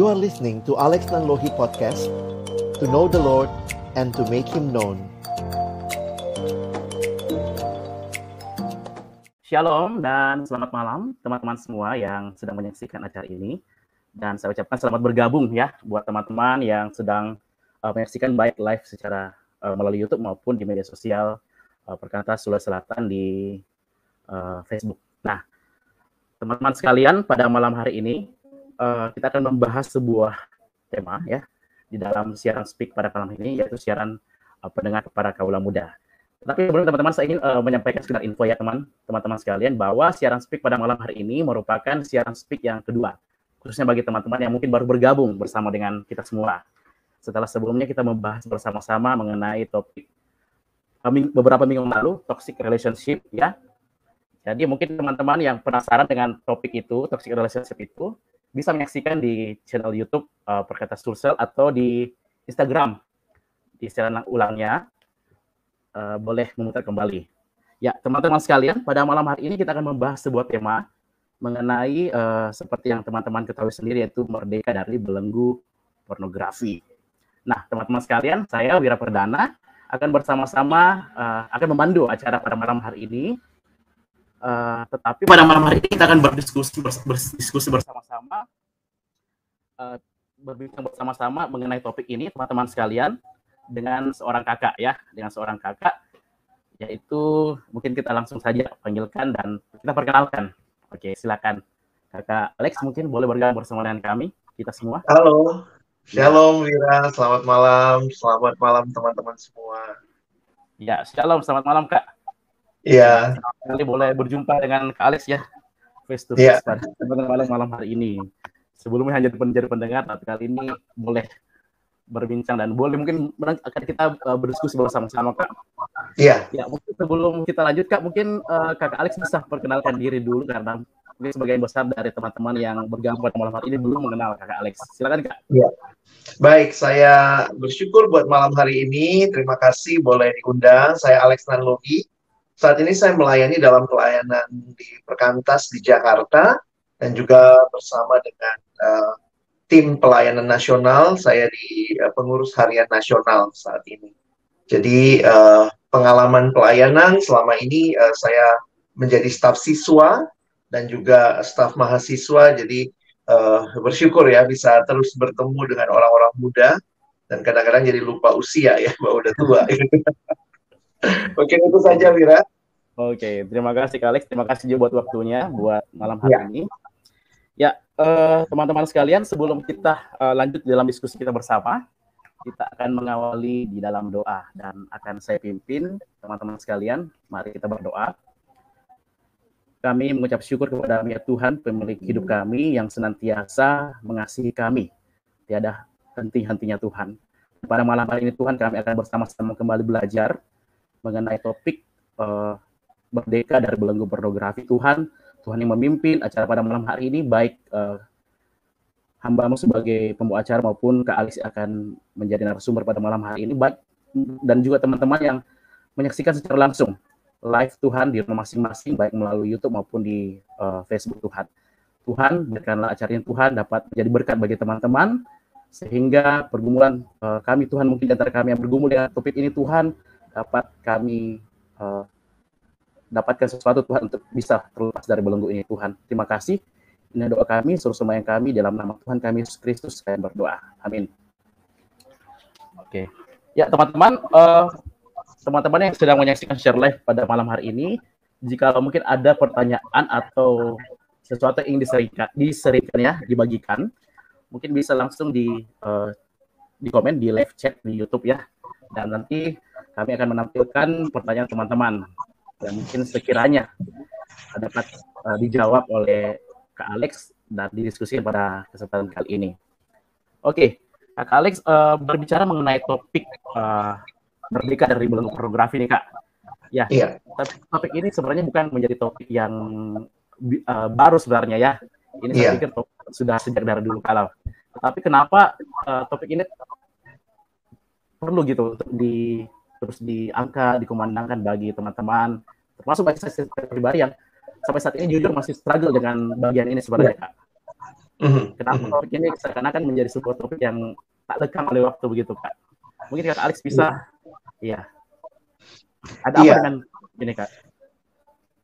You are listening to Alex Nanlohi Podcast To know the Lord and to make Him known Shalom dan selamat malam teman-teman semua yang sedang menyaksikan acara ini dan saya ucapkan selamat bergabung ya buat teman-teman yang sedang uh, menyaksikan baik live secara uh, melalui YouTube maupun di media sosial uh, Perkata Sulawesi Selatan di uh, Facebook. Nah, teman-teman sekalian, pada malam hari ini uh, kita akan membahas sebuah tema ya di dalam siaran Speak pada malam ini yaitu siaran uh, pendengar kepada kaula muda. Tapi sebelum teman-teman saya ingin uh, menyampaikan sekedar info ya teman teman-teman sekalian bahwa siaran Speak pada malam hari ini merupakan siaran Speak yang kedua khususnya bagi teman-teman yang mungkin baru bergabung bersama dengan kita semua. Setelah sebelumnya kita membahas bersama-sama mengenai topik beberapa minggu lalu toxic relationship ya. Jadi mungkin teman-teman yang penasaran dengan topik itu, toxic relationship itu, bisa menyaksikan di channel YouTube uh, Perkata Sulsel atau di Instagram di siaran ulangnya uh, boleh memutar kembali. Ya, teman-teman sekalian, pada malam hari ini kita akan membahas sebuah tema mengenai uh, seperti yang teman-teman ketahui sendiri yaitu merdeka dari belenggu pornografi. Nah, teman-teman sekalian, saya Wira Perdana akan bersama-sama uh, akan memandu acara pada malam hari ini. Uh, tetapi pada malam hari ini kita akan berdiskusi berdiskusi bersama-sama uh, berbincang bersama-sama mengenai topik ini, teman-teman sekalian dengan seorang kakak ya, dengan seorang kakak yaitu mungkin kita langsung saja panggilkan dan kita perkenalkan. Oke, silakan. Kakak Alex mungkin boleh bergabung bersama dengan kami, kita semua. Halo, Shalom Wira, selamat malam, selamat malam teman-teman semua. Ya, shalom, selamat malam Kak. Iya. Kali boleh berjumpa dengan Kak Alex ya, face to face ya. pada malam malam hari ini. Sebelumnya hanya menjadi pendengar, tapi kali ini boleh berbincang dan boleh mungkin akan kita uh, berdiskusi bersama-sama kak. Iya. Ya mungkin sebelum kita lanjut kak, mungkin uh, kakak Alex bisa perkenalkan diri dulu karena mungkin sebagian besar dari teman-teman yang bergabung pada malam hari ini belum mengenal kakak Alex. Silakan kak. Iya. Baik, saya bersyukur buat malam hari ini. Terima kasih boleh diundang. Saya Alex Nanlogi. Saat ini saya melayani dalam pelayanan di Perkantas di Jakarta dan juga bersama dengan uh, tim pelayanan nasional, saya di uh, pengurus harian nasional saat ini. Jadi uh, pengalaman pelayanan selama ini uh, saya menjadi staf siswa dan juga staf mahasiswa. Jadi uh, bersyukur ya bisa terus bertemu dengan orang-orang muda dan kadang-kadang jadi lupa usia ya bahwa udah tua. Oke itu saja Wira. Oke, terima kasih Alex. Terima kasih juga buat waktunya buat malam hari ya. ini. Ya, teman teman-teman sekalian, sebelum kita uh, lanjut dalam diskusi kita bersama, kita akan mengawali di dalam doa dan akan saya pimpin teman-teman sekalian. Mari kita berdoa. Kami mengucap syukur kepada ya Tuhan, pemilik hidup kami yang senantiasa mengasihi kami. Tiada henti-hentinya Tuhan. Pada malam hari ini Tuhan kami akan bersama-sama kembali belajar mengenai topik uh, merdeka dari belenggu pornografi Tuhan Tuhan yang memimpin acara pada malam hari ini baik uh, hambamu sebagai pembawa acara maupun Kak Alis akan menjadi narasumber pada malam hari ini baik dan juga teman-teman yang menyaksikan secara langsung live Tuhan di rumah masing-masing baik melalui YouTube maupun di uh, Facebook Tuhan. Tuhan berikanlah acara ini Tuhan dapat menjadi berkat bagi teman-teman sehingga pergumulan uh, kami Tuhan mungkin antara kami yang bergumul dengan topik ini Tuhan dapat kami uh, dapatkan sesuatu Tuhan untuk bisa terlepas dari belenggu ini Tuhan. Terima kasih. Ini doa kami, seluruh semua yang kami dalam nama Tuhan kami Yesus Kristus kami berdoa. Amin. Oke. Ya, teman-teman, uh, teman-teman yang sedang menyaksikan share live pada malam hari ini, jika mungkin ada pertanyaan atau sesuatu yang diseringkan, diseringkan ya, dibagikan, mungkin bisa langsung di uh, di komen di live chat di YouTube ya. Dan nanti kami akan menampilkan pertanyaan teman-teman yang mungkin sekiranya dapat uh, dijawab oleh Kak Alex dan didiskusikan pada kesempatan kali ini. Oke, Kak Alex uh, berbicara mengenai topik uh, merdeka dari belenggu pornografi nih Kak. Ya, iya. tapi topik ini sebenarnya bukan menjadi topik yang uh, baru sebenarnya ya. Ini saya iya. pikir topik sudah sejak dari dulu kalau. Tapi kenapa uh, topik ini perlu gitu untuk di terus diangkat, dikumandangkan bagi teman-teman, termasuk bagi saya pribadi yang sampai saat ini jujur masih struggle dengan bagian ini sebenarnya, Kak. Mm-hmm. Kenapa mm-hmm. topik ini seakan-akan menjadi sebuah topik yang tak lekang oleh waktu begitu kak? Mungkin kak Alex bisa, iya. Ada apa iya. dengan ini kak?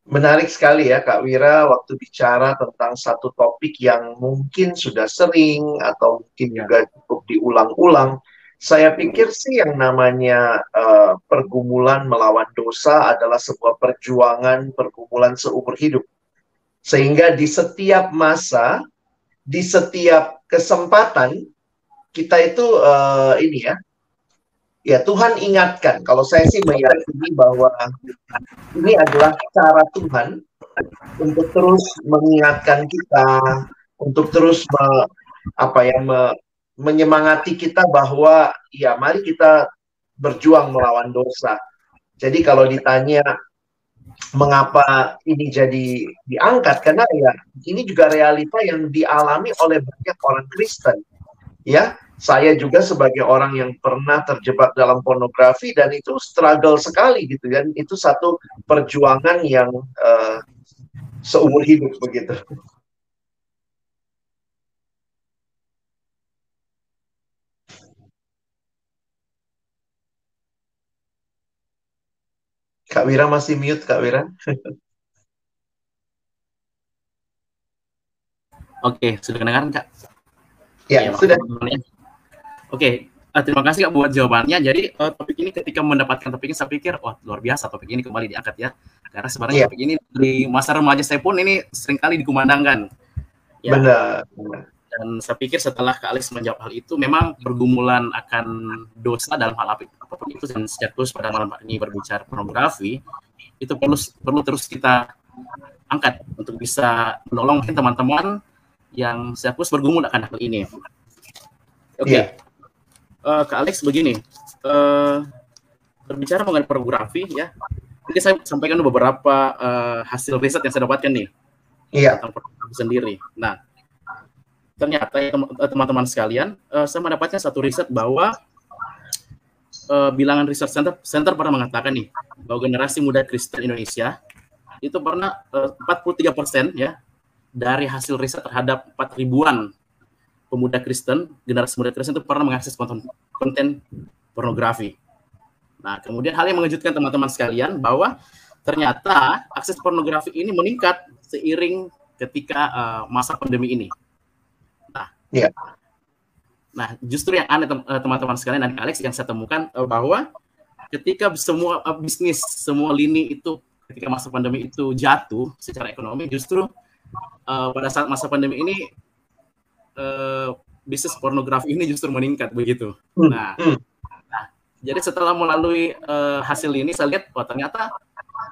Menarik sekali ya Kak Wira waktu bicara tentang satu topik yang mungkin sudah sering atau mungkin ya. juga cukup diulang-ulang. Saya pikir sih yang namanya uh, pergumulan melawan dosa adalah sebuah perjuangan, pergumulan seumur hidup. Sehingga di setiap masa, di setiap kesempatan, kita itu uh, ini ya, ya Tuhan ingatkan. Kalau saya sih meyakini bahwa ini adalah cara Tuhan untuk terus mengingatkan kita, untuk terus me, apa ya me, menyemangati kita bahwa ya mari kita berjuang melawan dosa. Jadi kalau ditanya mengapa ini jadi diangkat karena ya ini juga realita yang dialami oleh banyak orang Kristen. Ya, saya juga sebagai orang yang pernah terjebak dalam pornografi dan itu struggle sekali gitu kan itu satu perjuangan yang uh, seumur hidup begitu Kak Wira masih mute Kak Wira Oke, sudah kedengaran Kak? Ya, ya sudah. Oke, uh, terima kasih Kak buat jawabannya. Jadi uh, topik ini ketika mendapatkan topik ini saya pikir wah luar biasa topik ini kembali diangkat ya. Karena sebenarnya yeah. topik ini di masa remaja saya pun ini sering kali dikumandangkan. Ya. Benar. Dan saya pikir setelah Kak Alex menjawab hal itu, memang pergumulan akan dosa dalam hal apa pun itu dan sejak terus pada malam ini berbicara pornografi, itu perlu perlu terus kita angkat untuk bisa menolong teman-teman yang sejak terus bergumul akan hal ini. Oke. Okay. Iya. Yeah uh, ke Alex begini, uh, berbicara mengenai pornografi ya, mungkin saya sampaikan beberapa uh, hasil riset yang saya dapatkan nih iya. tentang pornografi sendiri. Nah, ternyata ya, teman-teman sekalian, uh, saya mendapatkan satu riset bahwa uh, bilangan riset center center pernah mengatakan nih bahwa generasi muda Kristen Indonesia itu pernah uh, 43 persen ya dari hasil riset terhadap 4 ribuan pemuda Kristen, generasi muda Kristen itu pernah mengakses konten, konten pornografi. Nah, kemudian hal yang mengejutkan teman-teman sekalian bahwa ternyata akses pornografi ini meningkat seiring ketika uh, masa pandemi ini. Nah, yeah. Nah justru yang aneh eh, teman-teman sekalian dan Alex yang saya temukan uh, bahwa ketika semua uh, bisnis, semua lini itu ketika masa pandemi itu jatuh secara ekonomi, justru uh, pada saat masa pandemi ini uh, bisnis pornografi ini justru meningkat begitu. Hmm, nah, hmm. nah jadi setelah melalui uh, hasil ini saya lihat wah ternyata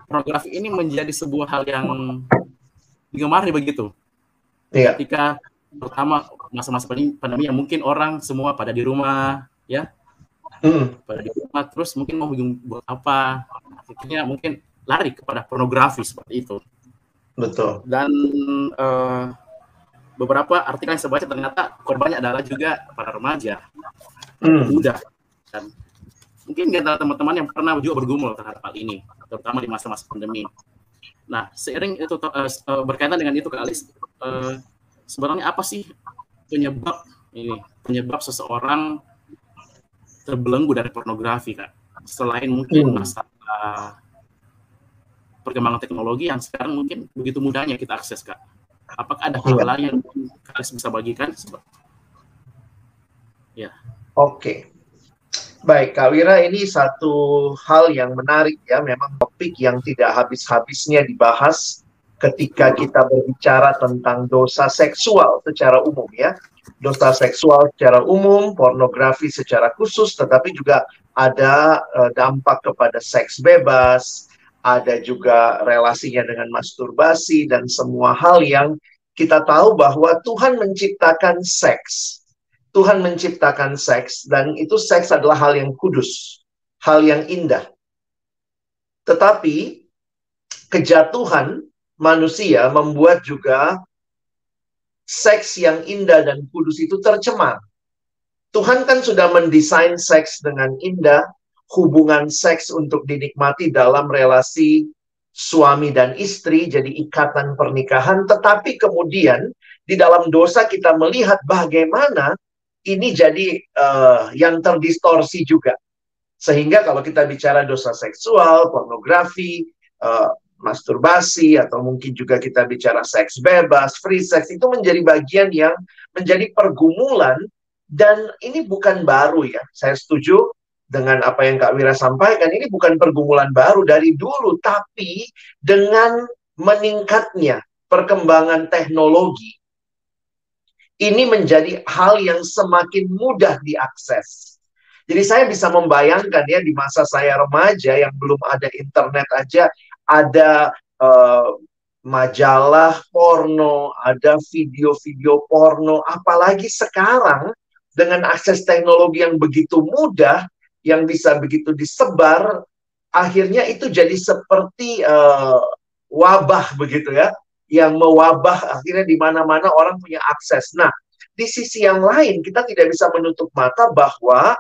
pornografi ini menjadi sebuah hal yang digemari begitu. Iya. Ketika pertama masa-masa pandemi yang mungkin orang semua pada di rumah ya hmm. pada di rumah terus mungkin mau buat apa akhirnya mungkin lari kepada pornografi seperti itu betul dan uh, beberapa artikel yang saya baca ternyata korbannya adalah juga para remaja, hmm. muda. Dan mungkin antara teman-teman yang pernah juga bergumul terhadap hal ini, terutama di masa-masa pandemi. Nah, seiring itu uh, berkaitan dengan itu, Kak Alis, uh, sebenarnya apa sih penyebab ini, penyebab seseorang terbelenggu dari pornografi, Kak? Selain mungkin hmm. masalah perkembangan teknologi yang sekarang mungkin begitu mudahnya kita akses, Kak Apakah ada hal lain yang kalian bisa bagikan? Ya. Oke. Baik, Kak Wira, ini satu hal yang menarik ya. Memang topik yang tidak habis-habisnya dibahas ketika kita berbicara tentang dosa seksual secara umum ya. Dosa seksual secara umum, pornografi secara khusus, tetapi juga ada uh, dampak kepada seks bebas, ada juga relasinya dengan masturbasi dan semua hal yang kita tahu bahwa Tuhan menciptakan seks. Tuhan menciptakan seks dan itu seks adalah hal yang kudus, hal yang indah. Tetapi kejatuhan manusia membuat juga seks yang indah dan kudus itu tercemar. Tuhan kan sudah mendesain seks dengan indah, hubungan seks untuk dinikmati dalam relasi suami dan istri jadi ikatan pernikahan tetapi kemudian di dalam dosa kita melihat bagaimana ini jadi uh, yang terdistorsi juga. Sehingga kalau kita bicara dosa seksual, pornografi, uh, masturbasi, atau mungkin juga kita bicara seks bebas, free sex, itu menjadi bagian yang menjadi pergumulan dan ini bukan baru ya. Saya setuju dengan apa yang Kak Wira sampaikan, ini bukan pergumulan baru dari dulu, tapi dengan meningkatnya perkembangan teknologi, ini menjadi hal yang semakin mudah diakses. Jadi saya bisa membayangkan ya di masa saya remaja yang belum ada internet aja ada uh, majalah porno, ada video-video porno, apalagi sekarang dengan akses teknologi yang begitu mudah yang bisa begitu disebar akhirnya itu jadi seperti uh, wabah begitu ya yang mewabah akhirnya di mana-mana orang punya akses. Nah, di sisi yang lain kita tidak bisa menutup mata bahwa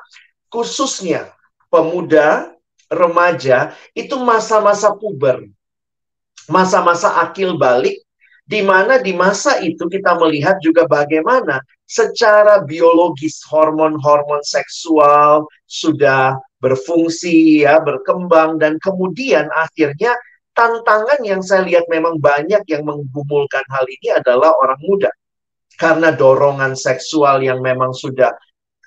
khususnya pemuda, remaja itu masa-masa puber. Masa-masa akil balik di mana di masa itu kita melihat juga bagaimana secara biologis hormon-hormon seksual sudah berfungsi ya berkembang dan kemudian akhirnya tantangan yang saya lihat memang banyak yang menggumulkan hal ini adalah orang muda. Karena dorongan seksual yang memang sudah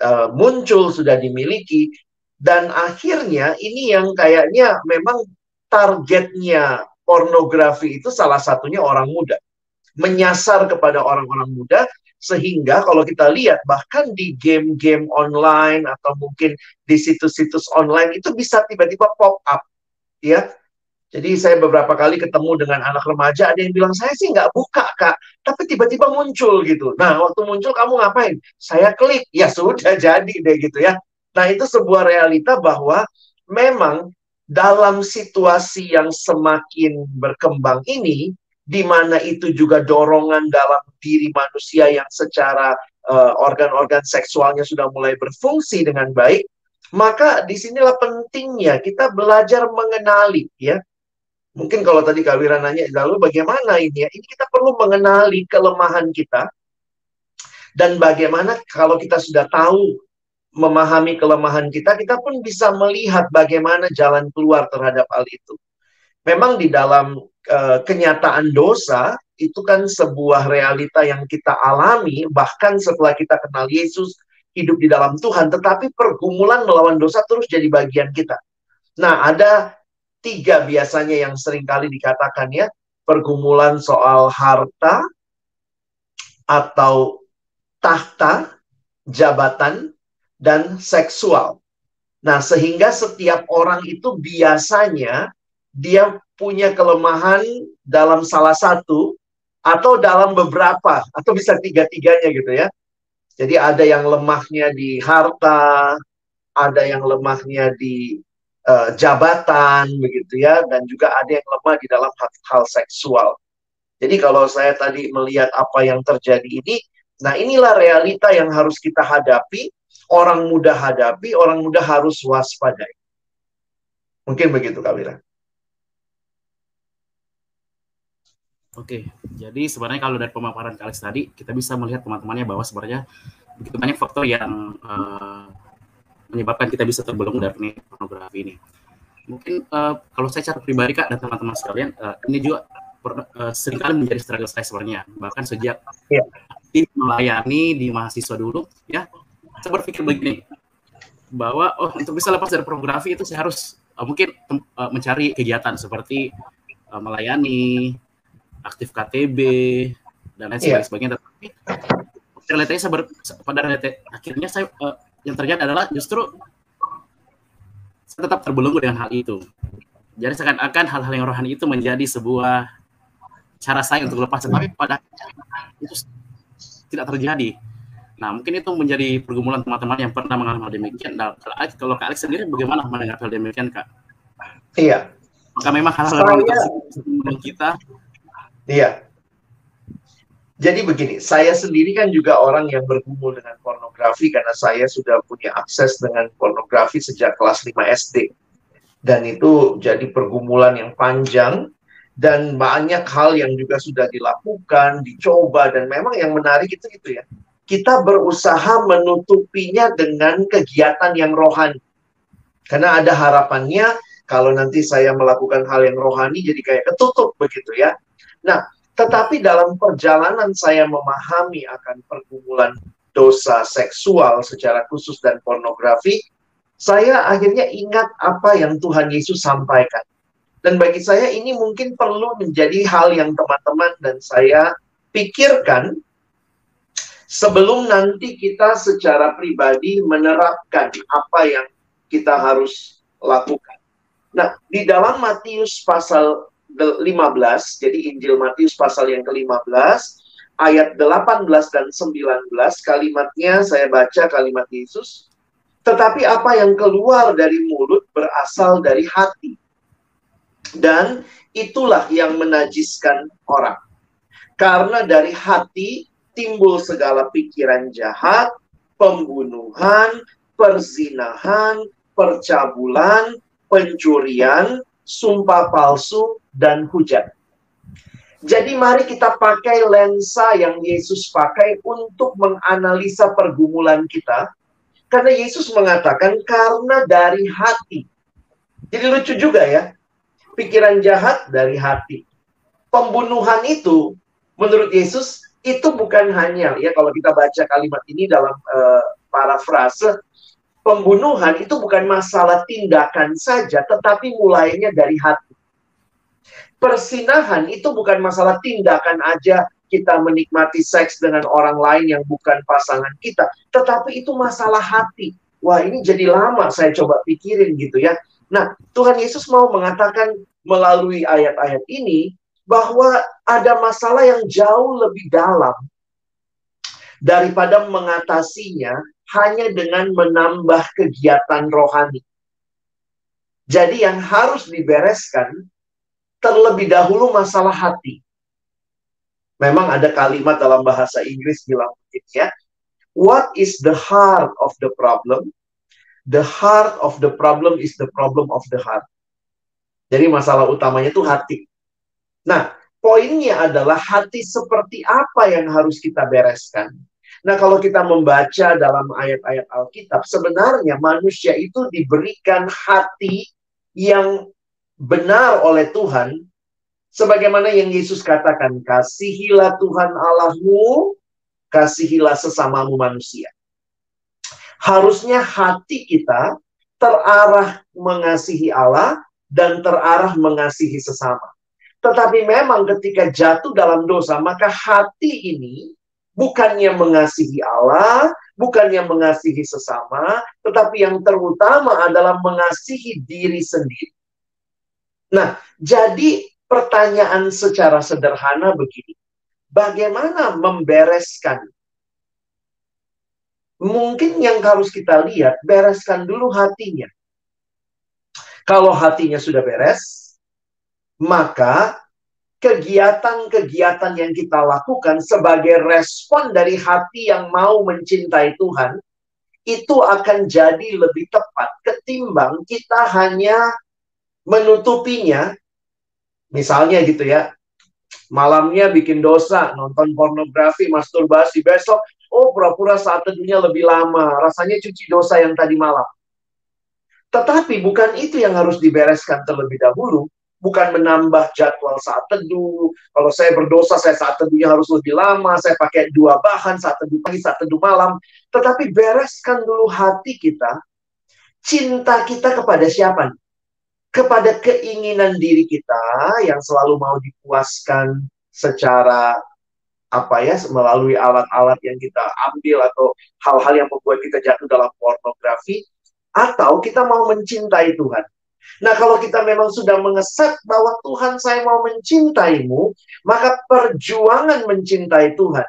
uh, muncul, sudah dimiliki. Dan akhirnya ini yang kayaknya memang targetnya pornografi itu salah satunya orang muda. Menyasar kepada orang-orang muda sehingga kalau kita lihat bahkan di game-game online atau mungkin di situs-situs online itu bisa tiba-tiba pop up ya jadi saya beberapa kali ketemu dengan anak remaja, ada yang bilang, saya sih nggak buka, Kak. Tapi tiba-tiba muncul gitu. Nah, waktu muncul kamu ngapain? Saya klik, ya sudah jadi deh gitu ya. Nah, itu sebuah realita bahwa memang dalam situasi yang semakin berkembang ini, di mana itu juga dorongan dalam diri manusia yang secara uh, organ-organ seksualnya sudah mulai berfungsi dengan baik, maka di sinilah pentingnya kita belajar mengenali ya Mungkin kalau tadi Kak Wira nanya, lalu bagaimana ini ya? Ini kita perlu mengenali kelemahan kita. Dan bagaimana kalau kita sudah tahu memahami kelemahan kita, kita pun bisa melihat bagaimana jalan keluar terhadap hal itu. Memang di dalam uh, kenyataan dosa, itu kan sebuah realita yang kita alami, bahkan setelah kita kenal Yesus, hidup di dalam Tuhan, tetapi pergumulan melawan dosa terus jadi bagian kita. Nah, ada tiga biasanya yang sering kali dikatakan ya, pergumulan soal harta atau tahta, jabatan, dan seksual. Nah, sehingga setiap orang itu biasanya dia punya kelemahan dalam salah satu atau dalam beberapa atau bisa tiga-tiganya gitu ya. Jadi ada yang lemahnya di harta, ada yang lemahnya di uh, jabatan begitu ya dan juga ada yang lemah di dalam hal, hal seksual. Jadi kalau saya tadi melihat apa yang terjadi ini, nah inilah realita yang harus kita hadapi, orang muda hadapi, orang muda harus waspadai. Mungkin begitu Kak Wira. Oke, jadi sebenarnya kalau dari pemaparan Alex tadi, kita bisa melihat teman-temannya bahwa sebenarnya begitu banyak faktor yang uh, menyebabkan kita bisa terbelenggu dari pornografi ini. Mungkin uh, kalau saya cara pribadi kak dan teman-teman sekalian, uh, ini juga uh, sering kali menjadi struggle saya sebenarnya. Bahkan sejak yeah. melayani di mahasiswa dulu, ya saya berpikir begini bahwa oh untuk bisa lepas dari pornografi itu saya harus uh, mungkin uh, mencari kegiatan seperti uh, melayani, aktif KTB dan lain yeah. sebagainya. Tapi realitanya saya ber, pada akhirnya saya uh, yang terjadi adalah justru saya tetap terbelenggu dengan hal itu. Jadi seakan-akan hal-hal yang rohani itu menjadi sebuah cara saya untuk lepas, tapi pada itu tidak terjadi. Nah, mungkin itu menjadi pergumulan teman-teman yang pernah mengalami hal demikian. Nah, kalau Kak Alex sendiri bagaimana mendengar hal demikian, Kak? Iya. Maka memang hal-hal yang kita. Iya. Jadi begini, saya sendiri kan juga orang yang bergumul dengan pornografi karena saya sudah punya akses dengan pornografi sejak kelas 5 SD. Dan itu jadi pergumulan yang panjang dan banyak hal yang juga sudah dilakukan, dicoba dan memang yang menarik itu itu ya. Kita berusaha menutupinya dengan kegiatan yang rohani. Karena ada harapannya kalau nanti saya melakukan hal yang rohani jadi kayak ketutup begitu ya. Nah, tetapi dalam perjalanan saya memahami akan pergumulan dosa seksual secara khusus dan pornografi, saya akhirnya ingat apa yang Tuhan Yesus sampaikan dan bagi saya ini mungkin perlu menjadi hal yang teman-teman dan saya pikirkan sebelum nanti kita secara pribadi menerapkan apa yang kita harus lakukan. Nah, di dalam Matius pasal 15, jadi Injil Matius pasal yang ke-15, ayat 18 dan 19, kalimatnya saya baca kalimat Yesus, tetapi apa yang keluar dari mulut berasal dari hati dan itulah yang menajiskan orang. Karena dari hati timbul segala pikiran jahat, pembunuhan, perzinahan, percabulan, pencurian, sumpah palsu, dan hujat. Jadi mari kita pakai lensa yang Yesus pakai untuk menganalisa pergumulan kita. Karena Yesus mengatakan karena dari hati. Jadi lucu juga ya pikiran jahat dari hati. Pembunuhan itu menurut Yesus itu bukan hanya ya kalau kita baca kalimat ini dalam uh, parafrase pembunuhan itu bukan masalah tindakan saja tetapi mulainya dari hati. Persinahan itu bukan masalah tindakan aja kita menikmati seks dengan orang lain yang bukan pasangan kita, tetapi itu masalah hati. Wah, ini jadi lama saya coba pikirin gitu ya. Nah, Tuhan Yesus mau mengatakan melalui ayat-ayat ini bahwa ada masalah yang jauh lebih dalam daripada mengatasinya hanya dengan menambah kegiatan rohani. Jadi yang harus dibereskan terlebih dahulu masalah hati. Memang ada kalimat dalam bahasa Inggris bilang begini ya. What is the heart of the problem? The heart of the problem is the problem of the heart. Jadi masalah utamanya itu hati. Nah, poinnya adalah hati seperti apa yang harus kita bereskan. Nah, kalau kita membaca dalam ayat-ayat Alkitab, sebenarnya manusia itu diberikan hati yang benar oleh Tuhan, sebagaimana yang Yesus katakan, kasihilah Tuhan Allahmu, kasihilah sesamamu manusia harusnya hati kita terarah mengasihi Allah dan terarah mengasihi sesama. Tetapi memang ketika jatuh dalam dosa, maka hati ini bukannya mengasihi Allah, bukannya mengasihi sesama, tetapi yang terutama adalah mengasihi diri sendiri. Nah, jadi pertanyaan secara sederhana begini. Bagaimana membereskan mungkin yang harus kita lihat, bereskan dulu hatinya. Kalau hatinya sudah beres, maka kegiatan-kegiatan yang kita lakukan sebagai respon dari hati yang mau mencintai Tuhan, itu akan jadi lebih tepat ketimbang kita hanya menutupinya. Misalnya gitu ya, malamnya bikin dosa, nonton pornografi, masturbasi, besok Oh, pura-pura saat teduhnya lebih lama. Rasanya cuci dosa yang tadi malam. Tetapi bukan itu yang harus dibereskan terlebih dahulu. Bukan menambah jadwal saat teduh. Kalau saya berdosa, saya saat teduhnya harus lebih lama. Saya pakai dua bahan, saat teduh pagi, saat teduh malam. Tetapi bereskan dulu hati kita. Cinta kita kepada siapa? Kepada keinginan diri kita yang selalu mau dipuaskan secara apa ya melalui alat-alat yang kita ambil atau hal-hal yang membuat kita jatuh dalam pornografi atau kita mau mencintai Tuhan. Nah, kalau kita memang sudah mengeset bahwa Tuhan saya mau mencintaimu, maka perjuangan mencintai Tuhan,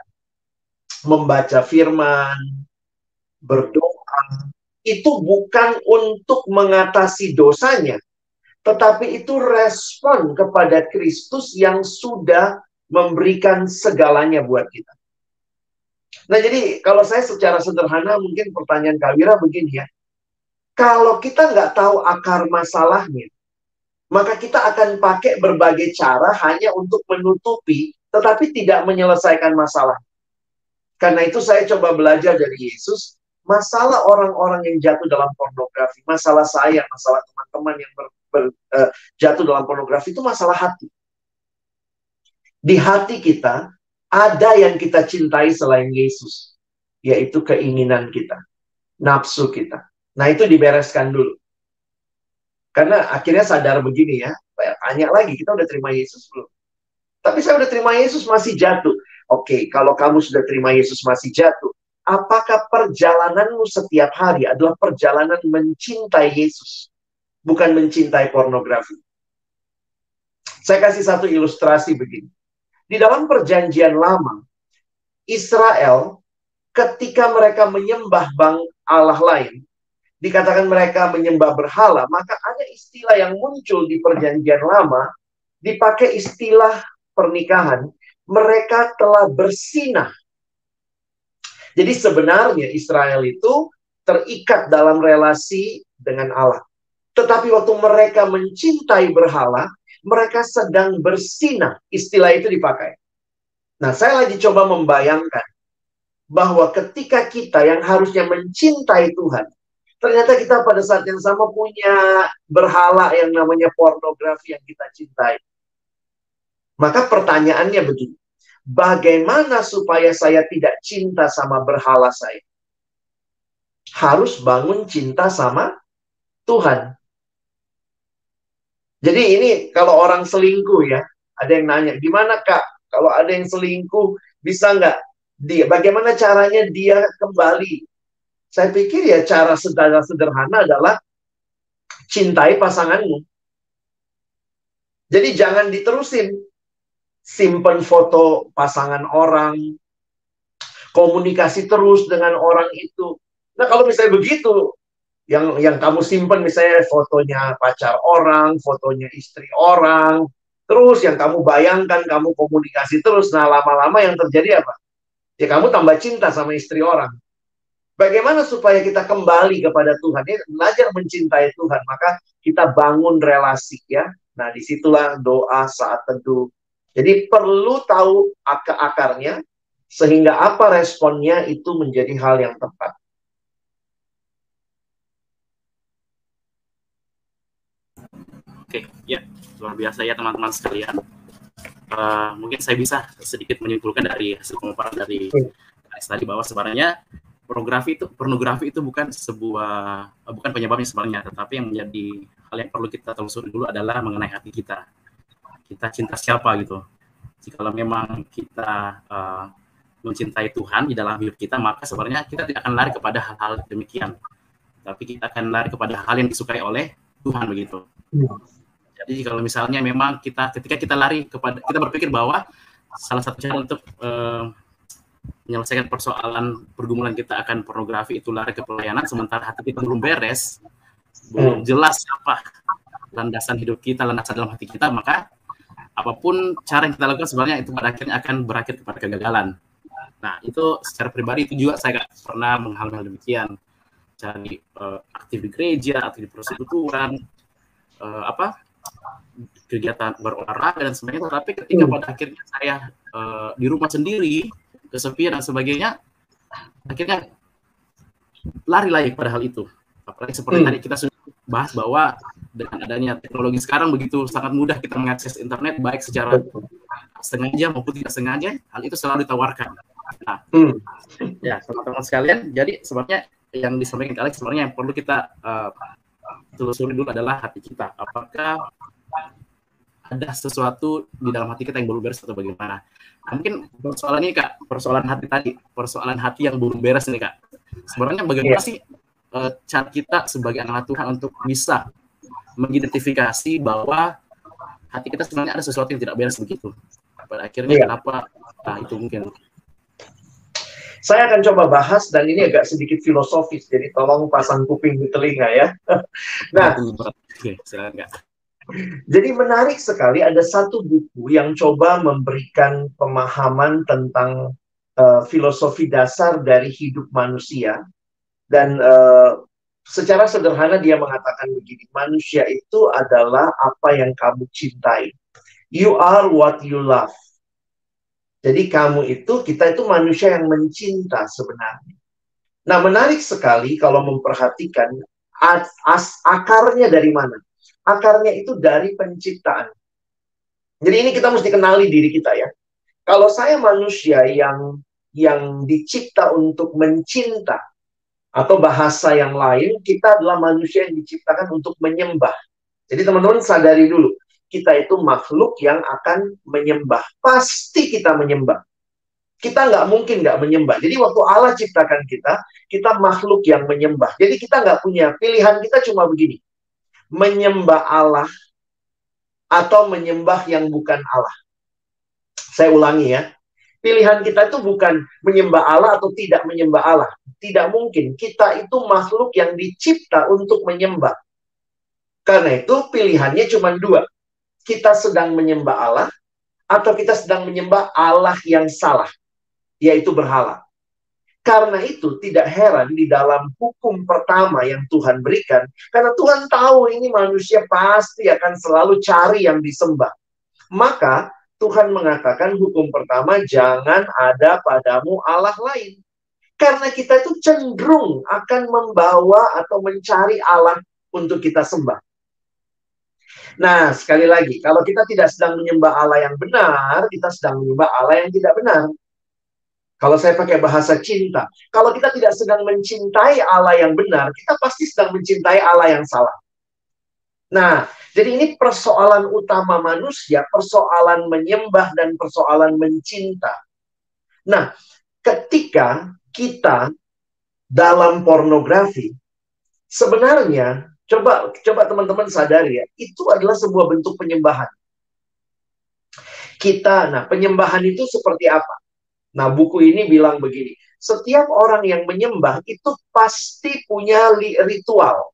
membaca firman, berdoa, itu bukan untuk mengatasi dosanya, tetapi itu respon kepada Kristus yang sudah memberikan segalanya buat kita. Nah, jadi kalau saya secara sederhana mungkin pertanyaan Kak Wira begini ya. Kalau kita nggak tahu akar masalahnya, maka kita akan pakai berbagai cara hanya untuk menutupi, tetapi tidak menyelesaikan masalah. Karena itu saya coba belajar dari Yesus, masalah orang-orang yang jatuh dalam pornografi, masalah saya, masalah teman-teman yang ber, ber, uh, jatuh dalam pornografi itu masalah hati. Di hati kita ada yang kita cintai selain Yesus, yaitu keinginan kita, nafsu kita. Nah itu dibereskan dulu. Karena akhirnya sadar begini ya, tanya lagi, kita udah terima Yesus belum? Tapi saya udah terima Yesus masih jatuh. Oke, kalau kamu sudah terima Yesus masih jatuh, apakah perjalananmu setiap hari adalah perjalanan mencintai Yesus, bukan mencintai pornografi? Saya kasih satu ilustrasi begini. Di dalam perjanjian lama, Israel ketika mereka menyembah bang Allah lain, dikatakan mereka menyembah berhala, maka ada istilah yang muncul di perjanjian lama, dipakai istilah pernikahan, mereka telah bersinah. Jadi sebenarnya Israel itu terikat dalam relasi dengan Allah. Tetapi waktu mereka mencintai berhala, mereka sedang bersinah. Istilah itu dipakai. Nah, saya lagi coba membayangkan bahwa ketika kita yang harusnya mencintai Tuhan, ternyata kita pada saat yang sama punya berhala yang namanya pornografi yang kita cintai. Maka pertanyaannya begini, bagaimana supaya saya tidak cinta sama berhala saya? Harus bangun cinta sama Tuhan. Jadi ini kalau orang selingkuh ya, ada yang nanya, gimana kak? Kalau ada yang selingkuh, bisa nggak dia? Bagaimana caranya dia kembali? Saya pikir ya cara sederhana, adalah cintai pasanganmu. Jadi jangan diterusin. Simpen foto pasangan orang. Komunikasi terus dengan orang itu. Nah kalau misalnya begitu, yang yang kamu simpen misalnya fotonya pacar orang, fotonya istri orang, terus yang kamu bayangkan kamu komunikasi terus, nah lama-lama yang terjadi apa? Ya kamu tambah cinta sama istri orang. Bagaimana supaya kita kembali kepada Tuhan? Ya, belajar mencintai Tuhan, maka kita bangun relasi ya. Nah di situlah doa saat teduh. Jadi perlu tahu akar-akarnya sehingga apa responnya itu menjadi hal yang tepat. Oke, ya luar biasa ya teman-teman sekalian. Uh, mungkin saya bisa sedikit menyimpulkan dari hasil pemaparan dari Alex tadi bahwa sebenarnya pornografi itu pornografi itu bukan sebuah uh, bukan penyebabnya sebenarnya, tetapi yang menjadi hal yang perlu kita telusuri dulu adalah mengenai hati kita. Kita cinta siapa gitu. Jika memang kita uh, mencintai Tuhan di dalam hidup kita, maka sebenarnya kita tidak akan lari kepada hal-hal demikian. Tapi kita akan lari kepada hal yang disukai oleh Tuhan begitu. Iya. Jadi kalau misalnya memang kita ketika kita lari kepada kita berpikir bahwa salah satu cara untuk uh, menyelesaikan persoalan pergumulan kita akan pornografi itu lari ke pelayanan sementara hati kita belum beres, belum hmm. jelas apa landasan hidup kita, landasan dalam hati kita, maka apa pun cara yang kita lakukan sebenarnya itu pada akhirnya akan berakhir kepada kegagalan. Nah, itu secara pribadi itu juga saya gak pernah mengalami hal demikian. Cari uh, aktif di gereja, aktif di persekutuan, uh, apa kegiatan berolahraga dan sebagainya tapi ketika hmm. pada akhirnya saya uh, di rumah sendiri kesepian dan sebagainya akhirnya lari lagi pada hal itu apalagi seperti hmm. tadi kita sudah bahas bahwa dengan adanya teknologi sekarang begitu sangat mudah kita mengakses internet baik secara sengaja maupun tidak sengaja hal itu selalu ditawarkan nah hmm. ya teman-teman sekalian jadi sebabnya yang disampaikan Alex sebenarnya yang perlu kita uh, telusuri dulu adalah hati kita apakah ada sesuatu di dalam hati kita yang belum beres atau bagaimana. Nah, mungkin persoalan ini kak, persoalan hati tadi, persoalan hati yang belum beres ini kak. Sebenarnya bagaimana yeah. sih uh, cara kita sebagai anak Tuhan untuk bisa mengidentifikasi bahwa hati kita sebenarnya ada sesuatu yang tidak beres begitu. Pada akhirnya yeah. kenapa? Nah itu mungkin. Saya akan coba bahas dan ini agak sedikit filosofis, jadi tolong pasang kuping di telinga ya. nah, Oke, silakan kak. Jadi menarik sekali ada satu buku yang coba memberikan pemahaman tentang uh, filosofi dasar dari hidup manusia dan uh, secara sederhana dia mengatakan begini, manusia itu adalah apa yang kamu cintai. You are what you love. Jadi kamu itu, kita itu manusia yang mencinta sebenarnya. Nah menarik sekali kalau memperhatikan as, as, akarnya dari mana? Akarnya itu dari penciptaan. Jadi ini kita mesti kenali diri kita ya. Kalau saya manusia yang yang dicipta untuk mencinta atau bahasa yang lain, kita adalah manusia yang diciptakan untuk menyembah. Jadi teman-teman sadari dulu, kita itu makhluk yang akan menyembah. Pasti kita menyembah. Kita nggak mungkin nggak menyembah. Jadi waktu Allah ciptakan kita, kita makhluk yang menyembah. Jadi kita nggak punya pilihan kita cuma begini. Menyembah Allah atau menyembah yang bukan Allah. Saya ulangi ya. Pilihan kita itu bukan menyembah Allah atau tidak menyembah Allah. Tidak mungkin. Kita itu makhluk yang dicipta untuk menyembah. Karena itu pilihannya cuma dua kita sedang menyembah Allah atau kita sedang menyembah Allah yang salah, yaitu berhala. Karena itu tidak heran di dalam hukum pertama yang Tuhan berikan, karena Tuhan tahu ini manusia pasti akan selalu cari yang disembah. Maka Tuhan mengatakan hukum pertama, jangan ada padamu Allah lain. Karena kita itu cenderung akan membawa atau mencari Allah untuk kita sembah. Nah, sekali lagi, kalau kita tidak sedang menyembah Allah yang benar, kita sedang menyembah Allah yang tidak benar. Kalau saya pakai bahasa cinta, kalau kita tidak sedang mencintai Allah yang benar, kita pasti sedang mencintai Allah yang salah. Nah, jadi ini persoalan utama manusia, persoalan menyembah dan persoalan mencinta. Nah, ketika kita dalam pornografi, sebenarnya Coba coba teman-teman sadari ya, itu adalah sebuah bentuk penyembahan. Kita, nah penyembahan itu seperti apa? Nah buku ini bilang begini, setiap orang yang menyembah itu pasti punya ritual.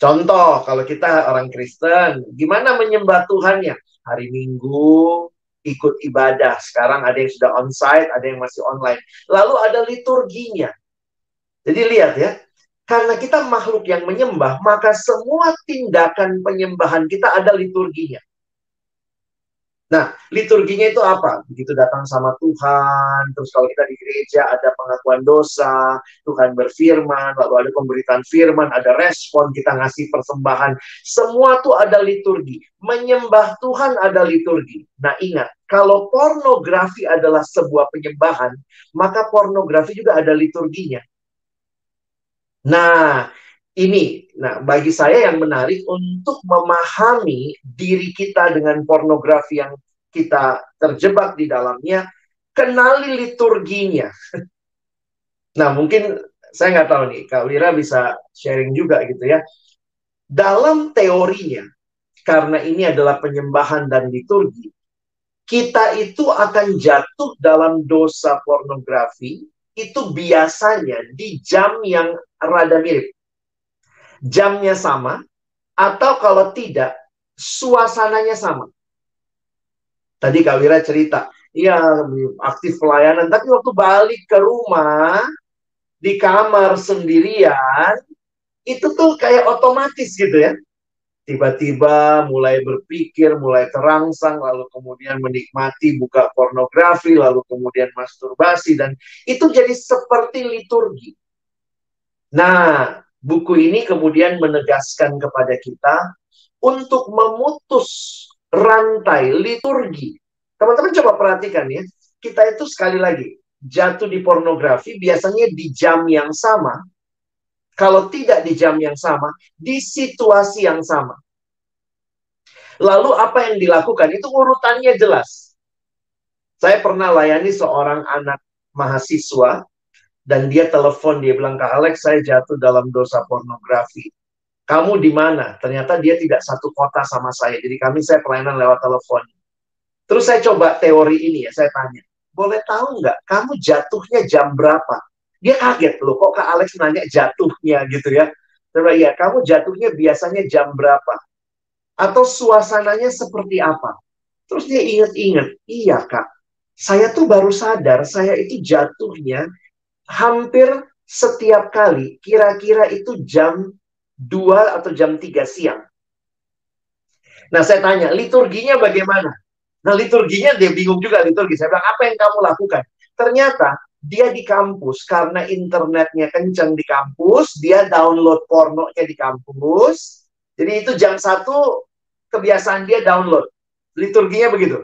Contoh, kalau kita orang Kristen, gimana menyembah Tuhannya? Hari Minggu, ikut ibadah. Sekarang ada yang sudah onsite, ada yang masih online. Lalu ada liturginya. Jadi lihat ya, karena kita makhluk yang menyembah, maka semua tindakan penyembahan kita ada liturginya. Nah, liturginya itu apa? Begitu datang sama Tuhan, terus kalau kita di gereja ada pengakuan dosa, Tuhan berfirman, lalu ada pemberitaan firman, ada respon, kita ngasih persembahan. Semua tuh ada liturgi. Menyembah Tuhan ada liturgi. Nah, ingat, kalau pornografi adalah sebuah penyembahan, maka pornografi juga ada liturginya. Nah, ini, nah bagi saya yang menarik untuk memahami diri kita dengan pornografi yang kita terjebak di dalamnya, kenali liturginya. Nah, mungkin saya nggak tahu nih, Kak Wira bisa sharing juga gitu ya. Dalam teorinya, karena ini adalah penyembahan dan liturgi, kita itu akan jatuh dalam dosa pornografi itu biasanya di jam yang rada mirip. Jamnya sama, atau kalau tidak, suasananya sama. Tadi Kak Wira cerita, ya aktif pelayanan, tapi waktu balik ke rumah, di kamar sendirian, itu tuh kayak otomatis gitu ya. Tiba-tiba mulai berpikir, mulai terangsang, lalu kemudian menikmati buka pornografi, lalu kemudian masturbasi, dan itu jadi seperti liturgi. Nah, buku ini kemudian menegaskan kepada kita untuk memutus rantai liturgi. Teman-teman coba perhatikan ya, kita itu sekali lagi jatuh di pornografi biasanya di jam yang sama. Kalau tidak di jam yang sama, di situasi yang sama. Lalu apa yang dilakukan? Itu urutannya jelas. Saya pernah layani seorang anak mahasiswa dan dia telepon dia bilang ke Alex saya jatuh dalam dosa pornografi. Kamu di mana? Ternyata dia tidak satu kota sama saya. Jadi kami saya pelayanan lewat telepon. Terus saya coba teori ini ya saya tanya boleh tahu nggak kamu jatuhnya jam berapa? Dia kaget loh kok kak Alex nanya jatuhnya? Gitu ya. Coba ya kamu jatuhnya biasanya jam berapa? Atau suasananya seperti apa? Terus dia inget-inget iya kak saya tuh baru sadar saya itu jatuhnya hampir setiap kali kira-kira itu jam 2 atau jam 3 siang. Nah, saya tanya, liturginya bagaimana? Nah, liturginya dia bingung juga liturgi. Saya bilang, apa yang kamu lakukan? Ternyata dia di kampus karena internetnya kencang di kampus, dia download pornonya di kampus. Jadi itu jam satu kebiasaan dia download. Liturginya begitu.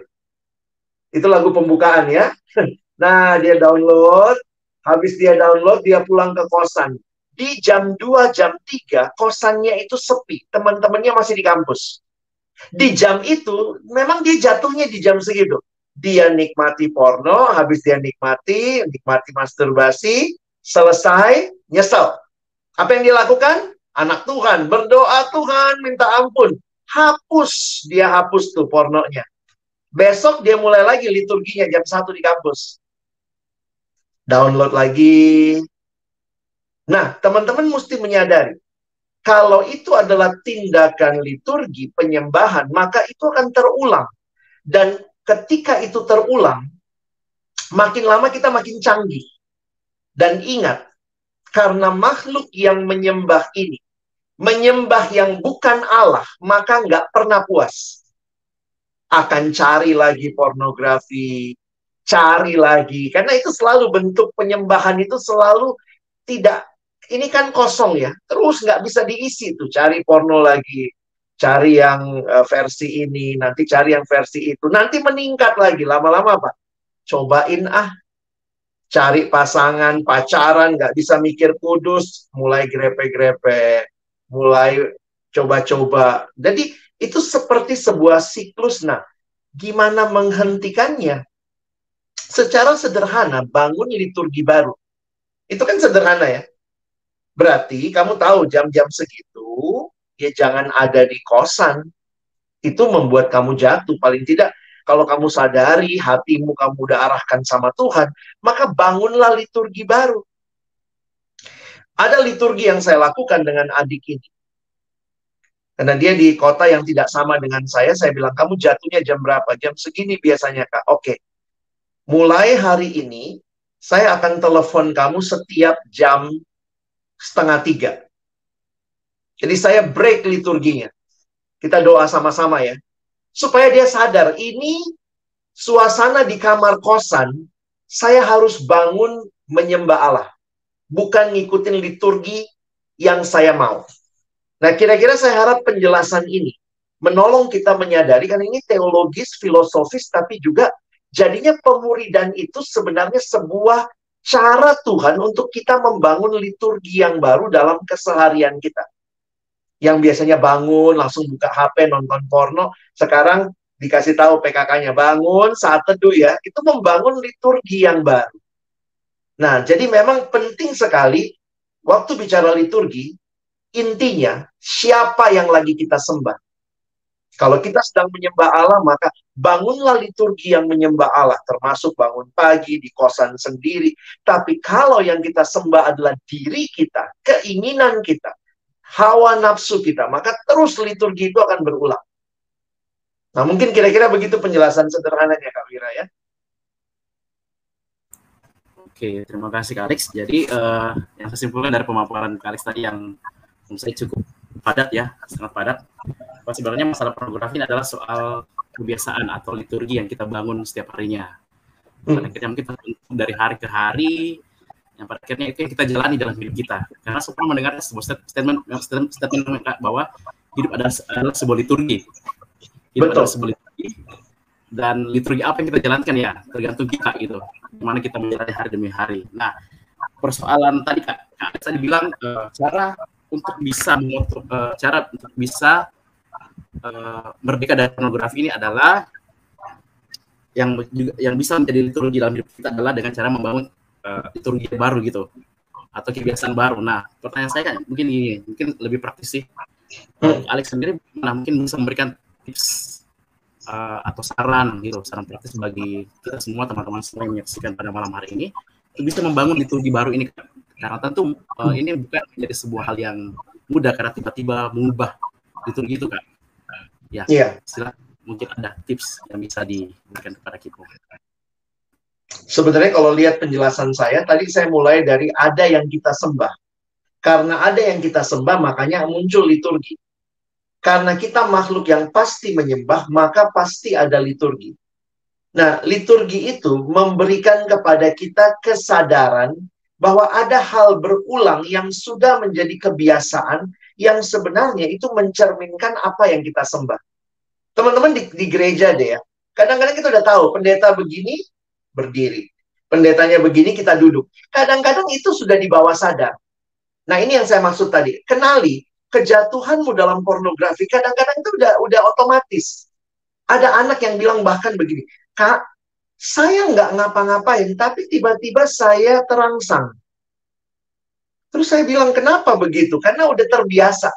Itu lagu pembukaan ya. Nah, dia download, habis dia download, dia pulang ke kosan. Di jam 2, jam 3, kosannya itu sepi. Teman-temannya masih di kampus. Di jam itu, memang dia jatuhnya di jam segitu. Dia nikmati porno, habis dia nikmati, nikmati masturbasi, selesai, nyesel. Apa yang dia lakukan? Anak Tuhan, berdoa Tuhan, minta ampun. Hapus, dia hapus tuh pornonya. Besok dia mulai lagi liturginya jam satu di kampus download lagi. Nah, teman-teman mesti menyadari, kalau itu adalah tindakan liturgi penyembahan, maka itu akan terulang. Dan ketika itu terulang, makin lama kita makin canggih. Dan ingat, karena makhluk yang menyembah ini, menyembah yang bukan Allah, maka nggak pernah puas. Akan cari lagi pornografi, cari lagi. Karena itu selalu bentuk penyembahan itu selalu tidak ini kan kosong ya. Terus nggak bisa diisi tuh cari porno lagi cari yang uh, versi ini nanti cari yang versi itu. Nanti meningkat lagi lama-lama apa cobain ah cari pasangan pacaran nggak bisa mikir kudus mulai grepe-grepe mulai coba-coba. Jadi itu seperti sebuah siklus. Nah gimana menghentikannya secara sederhana bangun liturgi baru. Itu kan sederhana ya. Berarti kamu tahu jam-jam segitu ya jangan ada di kosan. Itu membuat kamu jatuh. Paling tidak kalau kamu sadari hatimu kamu udah arahkan sama Tuhan, maka bangunlah liturgi baru. Ada liturgi yang saya lakukan dengan adik ini. Karena dia di kota yang tidak sama dengan saya, saya bilang, kamu jatuhnya jam berapa? Jam segini biasanya, Kak. Oke, mulai hari ini saya akan telepon kamu setiap jam setengah tiga. Jadi saya break liturginya. Kita doa sama-sama ya. Supaya dia sadar, ini suasana di kamar kosan, saya harus bangun menyembah Allah. Bukan ngikutin liturgi yang saya mau. Nah, kira-kira saya harap penjelasan ini menolong kita menyadari, kan ini teologis, filosofis, tapi juga Jadinya pemuridan itu sebenarnya sebuah cara Tuhan untuk kita membangun liturgi yang baru dalam keseharian kita. Yang biasanya bangun, langsung buka HP, nonton porno, sekarang dikasih tahu PKK-nya bangun saat teduh ya, itu membangun liturgi yang baru. Nah, jadi memang penting sekali waktu bicara liturgi, intinya siapa yang lagi kita sembah. Kalau kita sedang menyembah Allah, maka bangunlah liturgi yang menyembah Allah, termasuk bangun pagi di kosan sendiri. Tapi kalau yang kita sembah adalah diri kita, keinginan kita, hawa nafsu kita, maka terus liturgi itu akan berulang. Nah, mungkin kira-kira begitu penjelasan sederhananya, Kak Wira ya. Oke, terima kasih Kak Alex. Jadi uh, yang kesimpulan dari pemaparan Kak Alex tadi yang saya cukup padat ya, sangat padat. Bahwa sebenarnya masalah pornografi ini adalah soal kebiasaan atau liturgi yang kita bangun setiap harinya. Pada hmm. akhirnya mungkin dari hari ke hari, yang pada akhirnya itu yang kita jalani dalam hidup kita. Karena semua mendengar sebuah statement, statement, statement bahwa hidup adalah, adalah sebuah liturgi. Hidup Betul. adalah sebuah liturgi. Dan liturgi apa yang kita jalankan ya, tergantung kita gitu. Gimana kita menjalani hari demi hari. Nah, persoalan tadi Kak, Kak tadi bilang uh, cara untuk bisa uh, cara untuk bisa uh, merdeka dari pornografi ini adalah yang juga yang bisa menjadi liturgi dalam hidup kita adalah dengan cara membangun uh, liturgi baru gitu atau kebiasaan baru. Nah, pertanyaan saya kan mungkin ini mungkin lebih praktis sih. Hmm. Alex sendiri mana mungkin bisa memberikan tips uh, atau saran gitu, saran praktis bagi kita semua teman-teman semua yang menyaksikan pada malam hari ini untuk bisa membangun liturgi baru ini karena tentu uh, ini bukan menjadi sebuah hal yang mudah karena tiba-tiba mengubah itu gitu kan. Ya, yeah. silakan mungkin ada tips yang bisa diberikan kepada kita. Sebenarnya kalau lihat penjelasan saya, tadi saya mulai dari ada yang kita sembah. Karena ada yang kita sembah, makanya muncul liturgi. Karena kita makhluk yang pasti menyembah, maka pasti ada liturgi. Nah, liturgi itu memberikan kepada kita kesadaran bahwa ada hal berulang yang sudah menjadi kebiasaan yang sebenarnya itu mencerminkan apa yang kita sembah. Teman-teman di, di gereja deh ya, kadang-kadang kita udah tahu pendeta begini berdiri, pendetanya begini kita duduk. Kadang-kadang itu sudah di bawah sadar. Nah ini yang saya maksud tadi, kenali kejatuhanmu dalam pornografi. Kadang-kadang itu udah udah otomatis. Ada anak yang bilang bahkan begini, kak, saya nggak ngapa-ngapain, tapi tiba-tiba saya terangsang. Terus saya bilang, kenapa begitu? Karena udah terbiasa.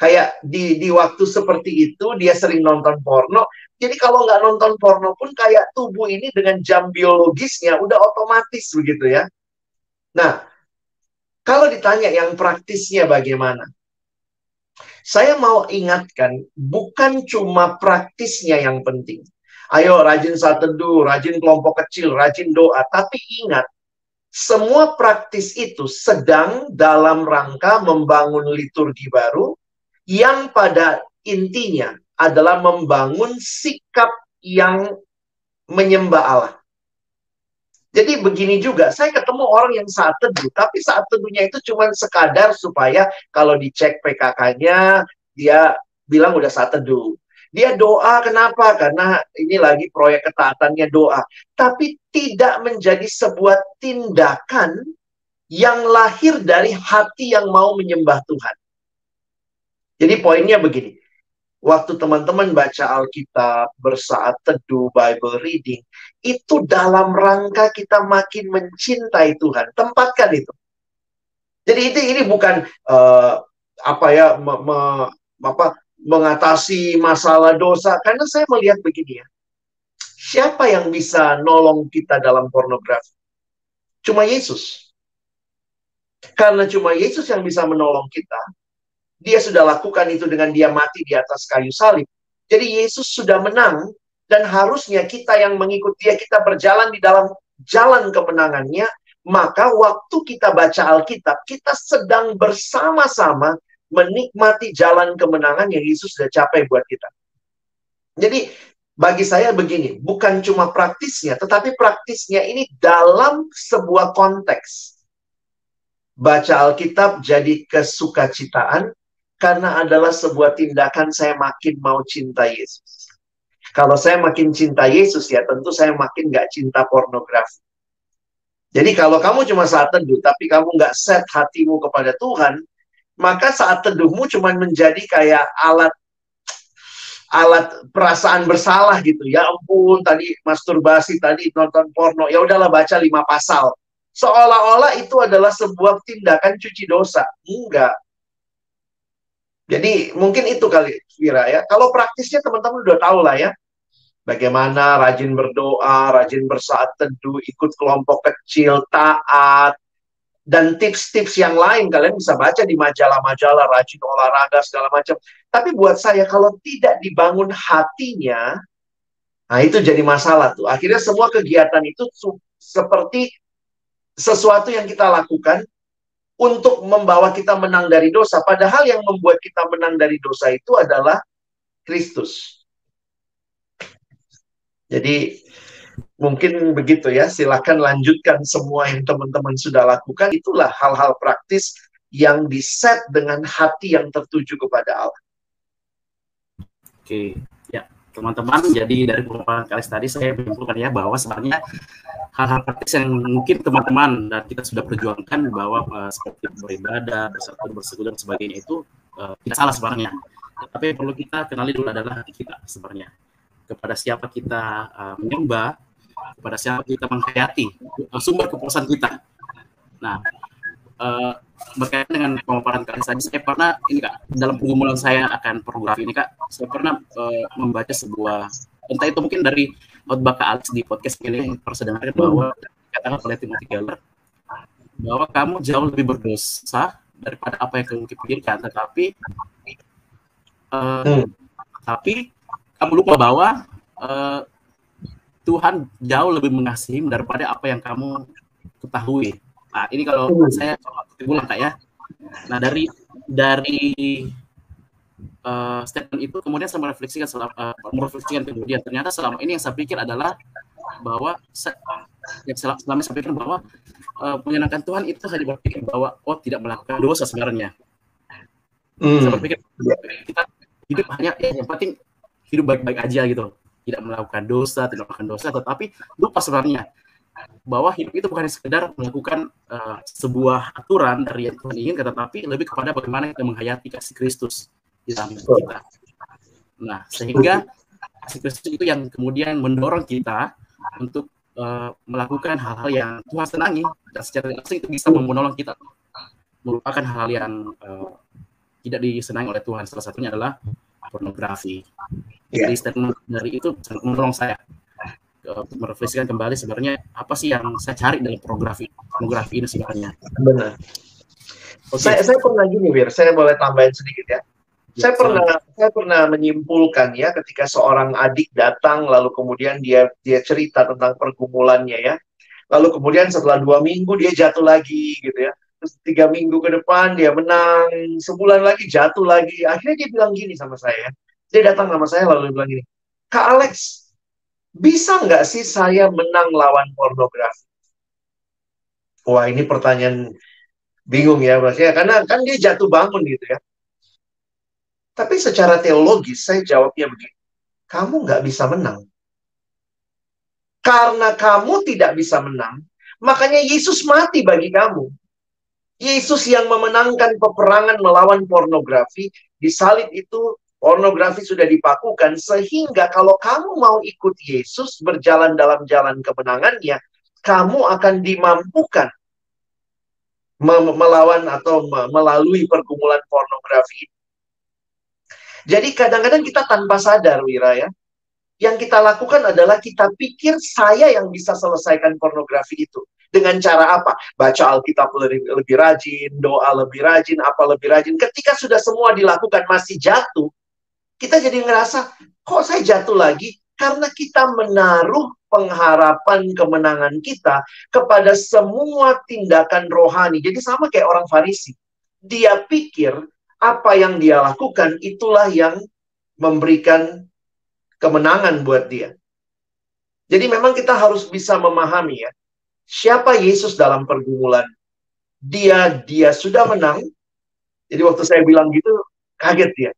Kayak di, di waktu seperti itu, dia sering nonton porno. Jadi kalau nggak nonton porno pun kayak tubuh ini dengan jam biologisnya udah otomatis begitu ya. Nah, kalau ditanya yang praktisnya bagaimana? Saya mau ingatkan, bukan cuma praktisnya yang penting. Ayo rajin saat teduh, rajin kelompok kecil, rajin doa. Tapi ingat, semua praktis itu sedang dalam rangka membangun liturgi baru yang pada intinya adalah membangun sikap yang menyembah Allah. Jadi begini juga, saya ketemu orang yang saat teduh, tapi saat teduhnya itu cuma sekadar supaya kalau dicek PKK-nya, dia bilang udah saat teduh. Dia doa kenapa? Karena ini lagi proyek ketaatannya doa. Tapi tidak menjadi sebuah tindakan yang lahir dari hati yang mau menyembah Tuhan. Jadi poinnya begini. Waktu teman-teman baca Alkitab, bersaat teduh, Bible reading, itu dalam rangka kita makin mencintai Tuhan. Tempatkan itu. Jadi itu ini bukan uh, apa ya me, me, apa mengatasi masalah dosa karena saya melihat begini ya. Siapa yang bisa nolong kita dalam pornografi? Cuma Yesus. Karena cuma Yesus yang bisa menolong kita. Dia sudah lakukan itu dengan dia mati di atas kayu salib. Jadi Yesus sudah menang dan harusnya kita yang mengikut dia kita berjalan di dalam jalan kemenangannya maka waktu kita baca Alkitab kita sedang bersama-sama menikmati jalan kemenangan yang Yesus sudah capai buat kita. Jadi bagi saya begini, bukan cuma praktisnya, tetapi praktisnya ini dalam sebuah konteks. Baca Alkitab jadi kesukacitaan karena adalah sebuah tindakan saya makin mau cinta Yesus. Kalau saya makin cinta Yesus ya tentu saya makin gak cinta pornografi. Jadi kalau kamu cuma saat teduh tapi kamu nggak set hatimu kepada Tuhan, maka saat teduhmu cuma menjadi kayak alat alat perasaan bersalah gitu. Ya ampun tadi masturbasi tadi nonton porno. Ya udahlah baca lima pasal. Seolah-olah itu adalah sebuah tindakan cuci dosa. Enggak. Jadi mungkin itu kali Vira ya. Kalau praktisnya teman-teman udah tahu lah ya. Bagaimana rajin berdoa rajin bersaat teduh ikut kelompok kecil taat dan tips-tips yang lain kalian bisa baca di majalah-majalah rajin olahraga segala macam. Tapi buat saya kalau tidak dibangun hatinya, nah itu jadi masalah tuh. Akhirnya semua kegiatan itu seperti sesuatu yang kita lakukan untuk membawa kita menang dari dosa. Padahal yang membuat kita menang dari dosa itu adalah Kristus. Jadi Mungkin begitu ya, silakan lanjutkan semua yang teman-teman sudah lakukan. Itulah hal-hal praktis yang diset dengan hati yang tertuju kepada Allah. Oke, ya teman-teman, jadi dari pemaparan kali tadi saya menyimpulkan ya bahwa sebenarnya hal-hal praktis yang mungkin teman-teman dan kita sudah perjuangkan bahwa uh, seperti beribadah, bersatu, bersekutu dan sebagainya itu uh, tidak salah sebenarnya. Tapi yang perlu kita kenali dulu adalah hati kita sebenarnya. Kepada siapa kita uh, menyembah, kepada siapa kita menghayati uh, sumber kepuasan kita. Nah, uh, berkaitan dengan pemaparan kalian tadi, saya pernah ini kak dalam pergumulan saya akan pornografi ini kak, saya pernah uh, membaca sebuah entah itu mungkin dari khotbah Kak Alex di podcast ini yang pernah dengar bahwa katakan oleh Timothy Keller bahwa kamu jauh lebih berdosa daripada apa yang kamu pikirkan, tetapi uh, hmm. tapi kamu lupa bahwa uh, Tuhan jauh lebih mengasihi daripada apa yang kamu ketahui. Nah, ini kalau saya ulang kak ya. Nah dari dari uh, statement itu kemudian saya merefleksikan selama, uh, merefleksikan kemudian ternyata selama ini yang saya pikir adalah bahwa saya, ya, selama saya pikir bahwa uh, menyenangkan Tuhan itu hanya berpikir bahwa oh tidak melakukan dosa sebenarnya. Hmm. Saya berpikir kita hidup hanya ya, yang penting hidup baik-baik aja gitu, tidak melakukan dosa, tidak melakukan dosa, tetapi lupa sebenarnya bahwa hidup itu bukan sekedar melakukan uh, sebuah aturan dari yang Tuhan inginkan, tetapi lebih kepada bagaimana kita menghayati kasih Kristus di dalam kita. Nah, sehingga kasih Kristus itu yang kemudian mendorong kita untuk uh, melakukan hal-hal yang Tuhan senangi dan secara langsung itu bisa menolong kita merupakan hal-hal yang uh, tidak disenangi oleh Tuhan. Salah satunya adalah pornografi. Yeah. Jadi statement dari itu sangat menolong saya untuk merefleksikan kembali sebenarnya apa sih yang saya cari dalam pornografi pornografi ini sebenarnya. Benar. Okay. Saya saya pernah gini Wir, saya boleh tambahin sedikit ya. Ya, saya pernah saya pernah menyimpulkan ya ketika seorang adik datang lalu kemudian dia dia cerita tentang pergumulannya ya lalu kemudian setelah dua minggu dia jatuh lagi gitu ya terus tiga minggu ke depan dia menang sebulan lagi jatuh lagi akhirnya dia bilang gini sama saya dia datang sama saya lalu dia bilang gini kak Alex bisa nggak sih saya menang lawan pornografi wah ini pertanyaan bingung ya maksudnya karena kan dia jatuh bangun gitu ya tapi secara teologis saya jawabnya begini. Kamu nggak bisa menang. Karena kamu tidak bisa menang, makanya Yesus mati bagi kamu. Yesus yang memenangkan peperangan melawan pornografi, di salib itu pornografi sudah dipakukan, sehingga kalau kamu mau ikut Yesus berjalan dalam jalan kemenangannya, kamu akan dimampukan melawan atau melalui pergumulan pornografi jadi kadang-kadang kita tanpa sadar, Wira ya. Yang kita lakukan adalah kita pikir saya yang bisa selesaikan pornografi itu. Dengan cara apa? Baca Alkitab lebih, lebih rajin, doa lebih rajin, apa lebih rajin. Ketika sudah semua dilakukan masih jatuh, kita jadi ngerasa, kok saya jatuh lagi? Karena kita menaruh pengharapan kemenangan kita kepada semua tindakan rohani. Jadi sama kayak orang Farisi. Dia pikir apa yang dia lakukan itulah yang memberikan kemenangan buat dia. Jadi memang kita harus bisa memahami ya, siapa Yesus dalam pergumulan. Dia dia sudah menang. Jadi waktu saya bilang gitu kaget dia.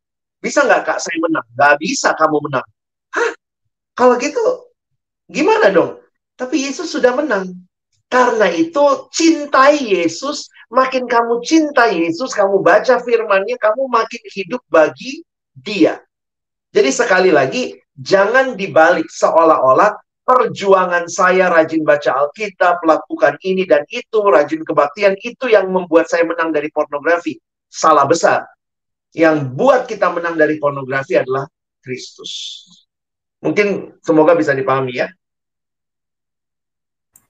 Bisa nggak kak saya menang? Gak bisa kamu menang. Hah? Kalau gitu gimana dong? Tapi Yesus sudah menang. Karena itu cintai Yesus, makin kamu cinta Yesus, kamu baca firmannya, kamu makin hidup bagi dia. Jadi sekali lagi, jangan dibalik seolah-olah perjuangan saya rajin baca Alkitab, lakukan ini dan itu, rajin kebaktian, itu yang membuat saya menang dari pornografi. Salah besar. Yang buat kita menang dari pornografi adalah Kristus. Mungkin semoga bisa dipahami ya.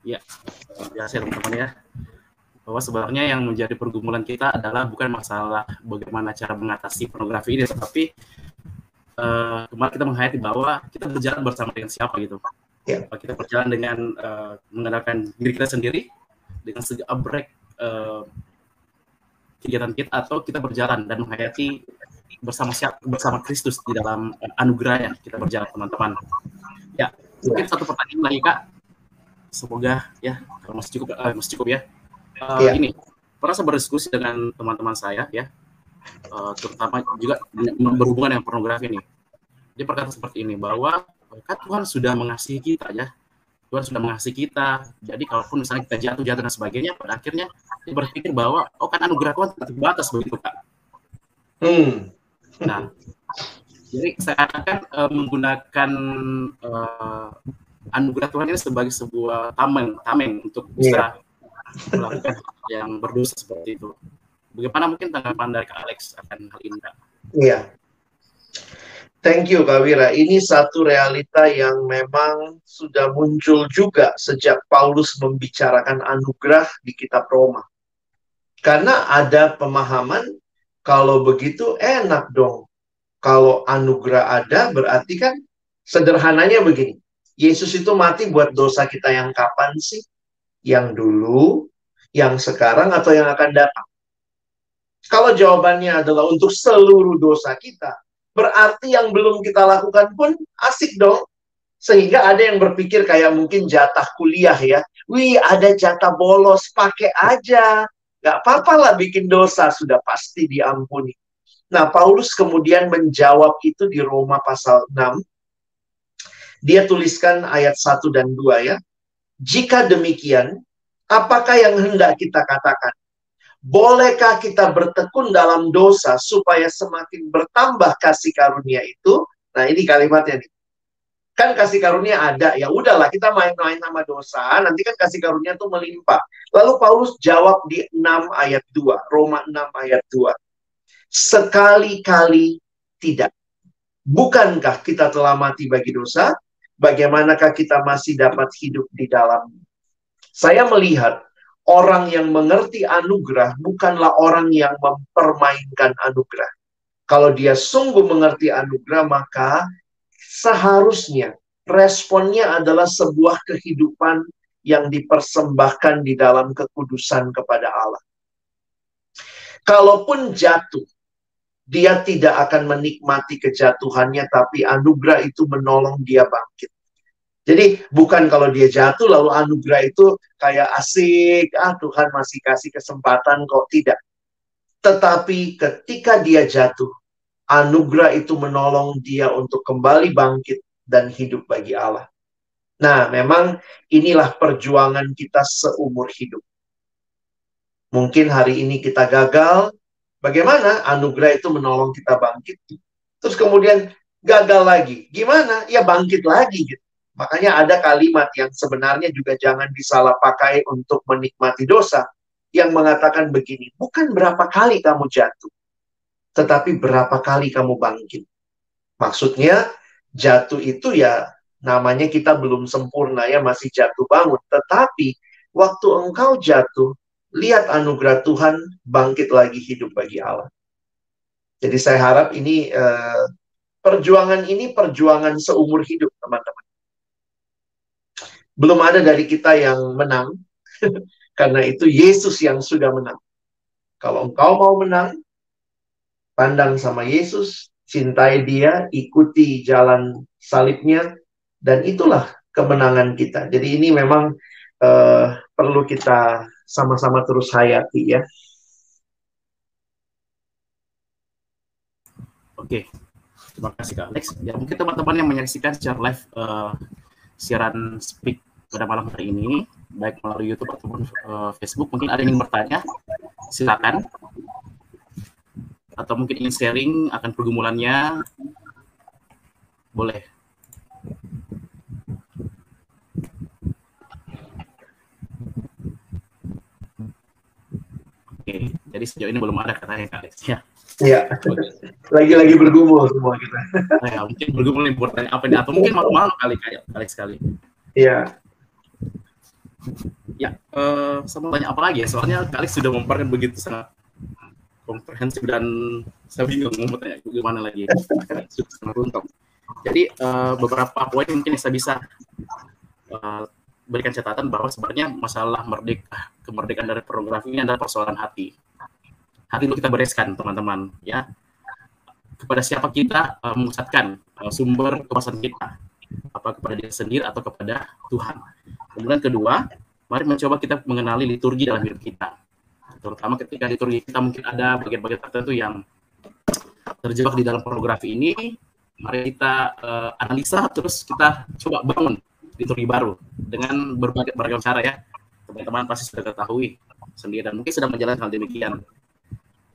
Ya, biasa teman-teman ya. Bahwa sebenarnya yang menjadi pergumulan kita adalah bukan masalah bagaimana cara mengatasi pornografi ini, tetapi uh, kemarin kita menghayati bahwa kita berjalan bersama dengan siapa gitu. Ya. Kita berjalan dengan uh, menggunakan diri kita sendiri dengan segebrek uh, kegiatan kita atau kita berjalan dan menghayati bersama siapa bersama Kristus di dalam anugerah yang kita berjalan teman-teman. Ya, mungkin satu pertanyaan lagi kak semoga ya kalau masih cukup uh, masih cukup ya. Uh, yeah. Ini pernah saya berdiskusi dengan teman-teman saya ya, uh, terutama juga berhubungan dengan pornografi ini. Dia berkata seperti ini bahwa kan Tuhan sudah mengasihi kita ya, Tuhan sudah mengasihi kita. Jadi kalaupun misalnya kita jatuh jatuh dan sebagainya, pada akhirnya dia berpikir bahwa oh kan anugerah Tuhan terbatas begitu kak. Hmm. Nah, jadi saya akan uh, menggunakan uh, anugerah Tuhan ini sebagai sebuah tameng, tameng untuk bisa yeah. melakukan yang berdosa seperti itu. Bagaimana mungkin tanggapan dari Kak Alex akan hal ini? Iya. Thank you Kak Wira. Ini satu realita yang memang sudah muncul juga sejak Paulus membicarakan anugerah di kitab Roma. Karena ada pemahaman kalau begitu enak dong. Kalau anugerah ada berarti kan sederhananya begini Yesus itu mati buat dosa kita yang kapan sih? Yang dulu, yang sekarang, atau yang akan datang? Kalau jawabannya adalah untuk seluruh dosa kita, berarti yang belum kita lakukan pun asik dong. Sehingga ada yang berpikir kayak mungkin jatah kuliah ya. Wih, ada jatah bolos, pakai aja. Gak apa-apa lah bikin dosa, sudah pasti diampuni. Nah, Paulus kemudian menjawab itu di Roma pasal 6. Dia tuliskan ayat 1 dan 2 ya. Jika demikian, apakah yang hendak kita katakan? Bolehkah kita bertekun dalam dosa supaya semakin bertambah kasih karunia itu? Nah, ini kalimatnya nih. Kan kasih karunia ada ya udahlah kita main-main sama dosa. Nanti kan kasih karunia tuh melimpah. Lalu Paulus jawab di 6 ayat 2 Roma 6 ayat 2 sekali-kali tidak. Bukankah kita telah mati bagi dosa? Bagaimanakah kita masih dapat hidup di dalam? Saya melihat orang yang mengerti anugerah bukanlah orang yang mempermainkan anugerah kalau dia sungguh mengerti anugerah maka seharusnya responnya adalah sebuah kehidupan yang dipersembahkan di dalam kekudusan kepada Allah. Kalaupun jatuh, dia tidak akan menikmati kejatuhannya, tapi anugerah itu menolong dia bangkit. Jadi bukan kalau dia jatuh lalu anugerah itu kayak asik, ah Tuhan masih kasih kesempatan kok tidak. Tetapi ketika dia jatuh, anugerah itu menolong dia untuk kembali bangkit dan hidup bagi Allah. Nah, memang inilah perjuangan kita seumur hidup. Mungkin hari ini kita gagal, bagaimana anugerah itu menolong kita bangkit? Terus kemudian gagal lagi, gimana? Ya bangkit lagi gitu. Makanya ada kalimat yang sebenarnya juga jangan disalah pakai untuk menikmati dosa yang mengatakan begini, bukan berapa kali kamu jatuh, tetapi berapa kali kamu bangkit. Maksudnya jatuh itu ya namanya kita belum sempurna ya masih jatuh bangun. Tetapi waktu engkau jatuh, lihat anugerah Tuhan bangkit lagi hidup bagi Allah. Jadi saya harap ini eh, perjuangan ini perjuangan seumur hidup teman-teman. Belum ada dari kita yang menang, karena itu Yesus yang sudah menang. Kalau engkau mau menang, pandang sama Yesus, cintai dia, ikuti jalan salibnya, dan itulah kemenangan kita. Jadi ini memang uh, perlu kita sama-sama terus hayati ya. Oke, terima kasih Kak Alex. Ya mungkin teman-teman yang menyaksikan secara live uh, siaran speak pada malam hari ini, baik melalui YouTube ataupun uh, Facebook, mungkin ada yang ingin bertanya, silakan atau mungkin ingin sharing akan pergumulannya, boleh. Oke, jadi sejauh ini belum ada katanya Kak ya. Iya. Lagi-lagi bergumul semua kita. Nah, ya, mungkin bergumul nih bertanya apa nih atau mungkin malu-malu kali kayak Alex sekali. Iya. Ya, uh, sama tanya apa lagi ya? Soalnya Alex sudah memaparkan begitu sangat komprehensif dan saya bingung mau tanya gimana lagi sangat. Jadi uh, beberapa poin mungkin saya bisa uh, berikan catatan bahwa sebenarnya masalah merdeka kemerdekaan dari pornografi ini adalah persoalan hati. Hati itu kita bereskan teman-teman ya. Kepada siapa kita uh, memusatkan uh, sumber kepuasan kita? Apa kepada diri sendiri atau kepada Tuhan? Kemudian kedua, mari mencoba kita mengenali liturgi dalam hidup kita terutama ketika liturgi kita mungkin ada bagian-bagian tertentu yang terjebak di dalam pornografi ini mari kita uh, analisa terus kita coba bangun liturgi baru dengan berbagai beragam cara ya teman-teman pasti sudah ketahui sendiri dan mungkin sedang menjalankan hal demikian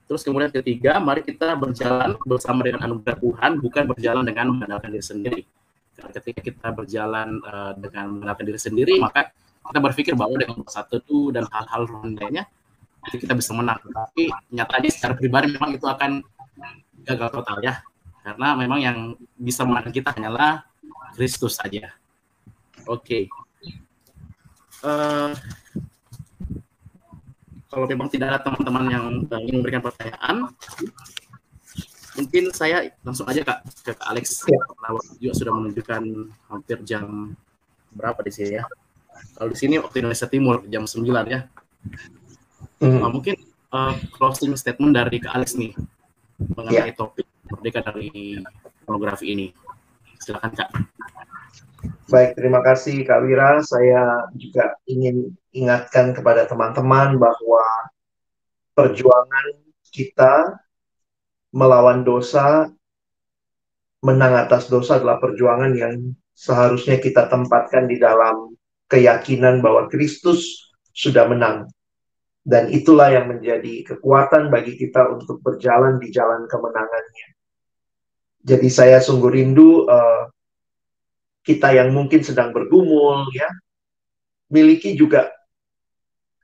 terus kemudian ketiga mari kita berjalan bersama dengan anugerah Tuhan bukan berjalan dengan mengandalkan diri sendiri karena ketika kita berjalan uh, dengan mengandalkan diri sendiri maka kita berpikir bahwa dengan satu itu dan hal-hal lainnya itu kita bisa menang. Tapi nyatanya secara pribadi memang itu akan gagal total ya. Karena memang yang bisa menang kita hanyalah Kristus saja. Oke. Okay. Uh, eh, kalau memang tidak ada teman-teman yang ingin memberikan pertanyaan, mungkin saya langsung aja kak ke Alex. Ya. juga sudah menunjukkan hampir jam berapa di sini ya? Kalau di sini waktu Indonesia Timur jam 9 ya. Hmm. Uh, mungkin uh, closing statement dari Kak Alex nih mengenai topik merdeka dari pornografi ini. Silakan Kak. Baik, terima kasih Kak Wira. Saya juga ingin ingatkan kepada teman-teman bahwa perjuangan kita melawan dosa, menang atas dosa adalah perjuangan yang seharusnya kita tempatkan di dalam keyakinan bahwa Kristus sudah menang. Dan itulah yang menjadi kekuatan bagi kita untuk berjalan di jalan kemenangannya. Jadi saya sungguh rindu uh, kita yang mungkin sedang bergumul ya, miliki juga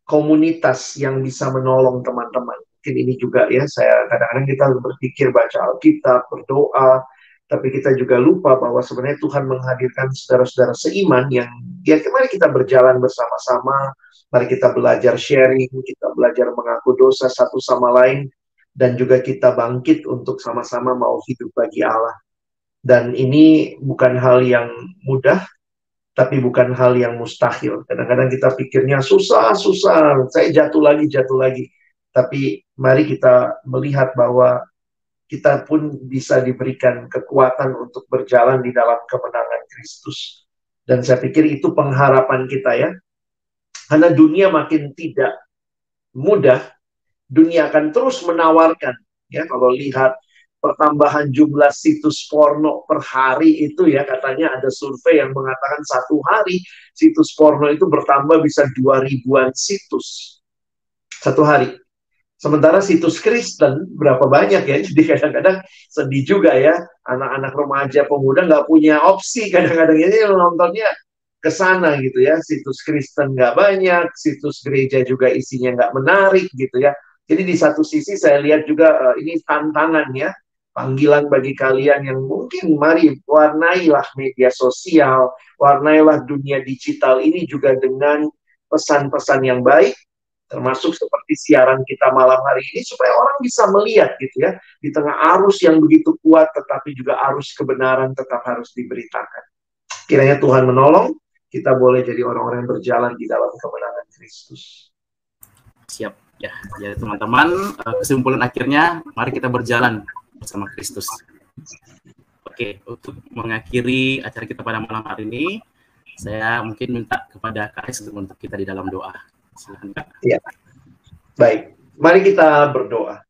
komunitas yang bisa menolong teman-teman. Mungkin ini juga ya, saya kadang-kadang kita berpikir baca Alkitab, berdoa, tapi kita juga lupa bahwa sebenarnya Tuhan menghadirkan saudara-saudara seiman yang ya mari kita berjalan bersama-sama, mari kita belajar sharing, kita belajar mengaku dosa satu sama lain, dan juga kita bangkit untuk sama-sama mau hidup bagi Allah. Dan ini bukan hal yang mudah, tapi bukan hal yang mustahil. Kadang-kadang kita pikirnya susah, susah, saya jatuh lagi, jatuh lagi. Tapi mari kita melihat bahwa kita pun bisa diberikan kekuatan untuk berjalan di dalam kemenangan Kristus. Dan saya pikir itu pengharapan kita ya. Karena dunia makin tidak mudah, dunia akan terus menawarkan. Ya, kalau lihat pertambahan jumlah situs porno per hari itu ya katanya ada survei yang mengatakan satu hari situs porno itu bertambah bisa dua ribuan situs satu hari. Sementara situs Kristen berapa banyak ya? Jadi kadang-kadang sedih juga ya anak-anak remaja pemuda nggak punya opsi kadang-kadang ini nontonnya ke sana gitu ya. Situs Kristen nggak banyak, situs gereja juga isinya nggak menarik gitu ya. Jadi di satu sisi saya lihat juga uh, ini tantangan ya panggilan bagi kalian yang mungkin mari warnailah media sosial, warnailah dunia digital ini juga dengan pesan-pesan yang baik, termasuk seperti siaran kita malam hari ini supaya orang bisa melihat gitu ya di tengah arus yang begitu kuat tetapi juga arus kebenaran tetap harus diberitakan. Kiranya Tuhan menolong kita boleh jadi orang-orang yang berjalan di dalam kemenangan Kristus. Siap ya, ya teman-teman eh, kesimpulan akhirnya mari kita berjalan bersama Kristus. Oke, untuk mengakhiri acara kita pada malam hari ini, saya mungkin minta kepada Kak untuk kita di dalam doa. Silakan Kak. Iya. Baik, mari kita berdoa.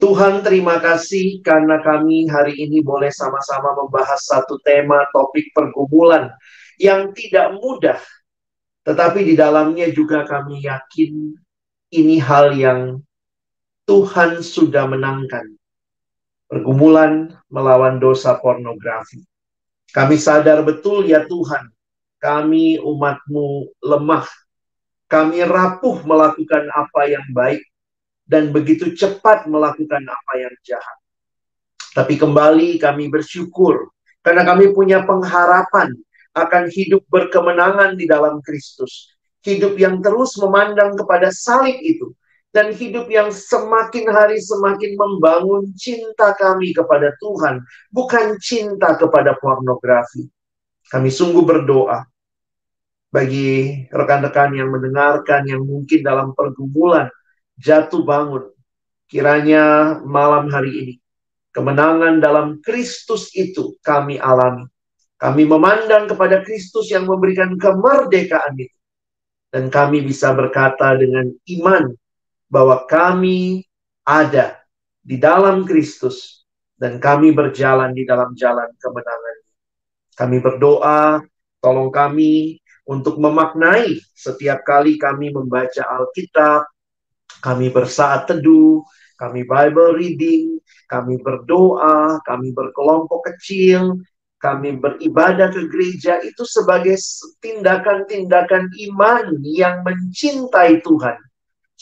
Tuhan terima kasih karena kami hari ini boleh sama-sama membahas satu tema topik pergumulan yang tidak mudah. Tetapi di dalamnya juga kami yakin ini hal yang Tuhan sudah menangkan pergumulan melawan dosa pornografi. Kami sadar betul ya Tuhan, kami umatmu lemah. Kami rapuh melakukan apa yang baik dan begitu cepat melakukan apa yang jahat. Tapi kembali kami bersyukur karena kami punya pengharapan akan hidup berkemenangan di dalam Kristus. Hidup yang terus memandang kepada salib itu dan hidup yang semakin hari semakin membangun cinta kami kepada Tuhan, bukan cinta kepada pornografi. Kami sungguh berdoa bagi rekan-rekan yang mendengarkan yang mungkin dalam pergumulan jatuh bangun. Kiranya malam hari ini kemenangan dalam Kristus itu kami alami. Kami memandang kepada Kristus yang memberikan kemerdekaan itu. Dan kami bisa berkata dengan iman bahwa kami ada di dalam Kristus dan kami berjalan di dalam jalan kemenangan. Kami berdoa, tolong kami untuk memaknai setiap kali kami membaca Alkitab, kami bersaat teduh, kami Bible reading, kami berdoa, kami berkelompok kecil, kami beribadah ke gereja itu sebagai tindakan-tindakan iman yang mencintai Tuhan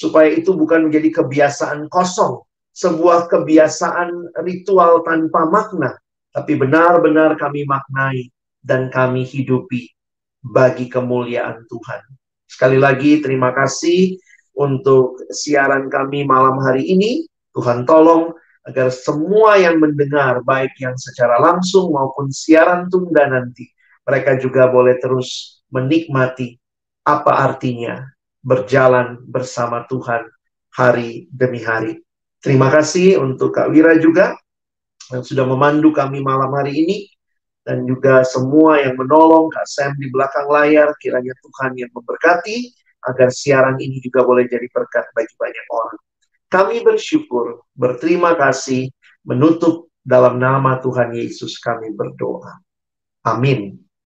supaya itu bukan menjadi kebiasaan kosong, sebuah kebiasaan ritual tanpa makna, tapi benar-benar kami maknai dan kami hidupi bagi kemuliaan Tuhan. Sekali lagi terima kasih untuk siaran kami malam hari ini. Tuhan tolong agar semua yang mendengar baik yang secara langsung maupun siaran tunda nanti mereka juga boleh terus menikmati apa artinya berjalan bersama Tuhan hari demi hari. Terima kasih untuk Kak Wira juga yang sudah memandu kami malam hari ini dan juga semua yang menolong Kak Sam di belakang layar kiranya Tuhan yang memberkati agar siaran ini juga boleh jadi berkat bagi banyak orang. Kami bersyukur, berterima kasih, menutup dalam nama Tuhan Yesus kami berdoa. Amin.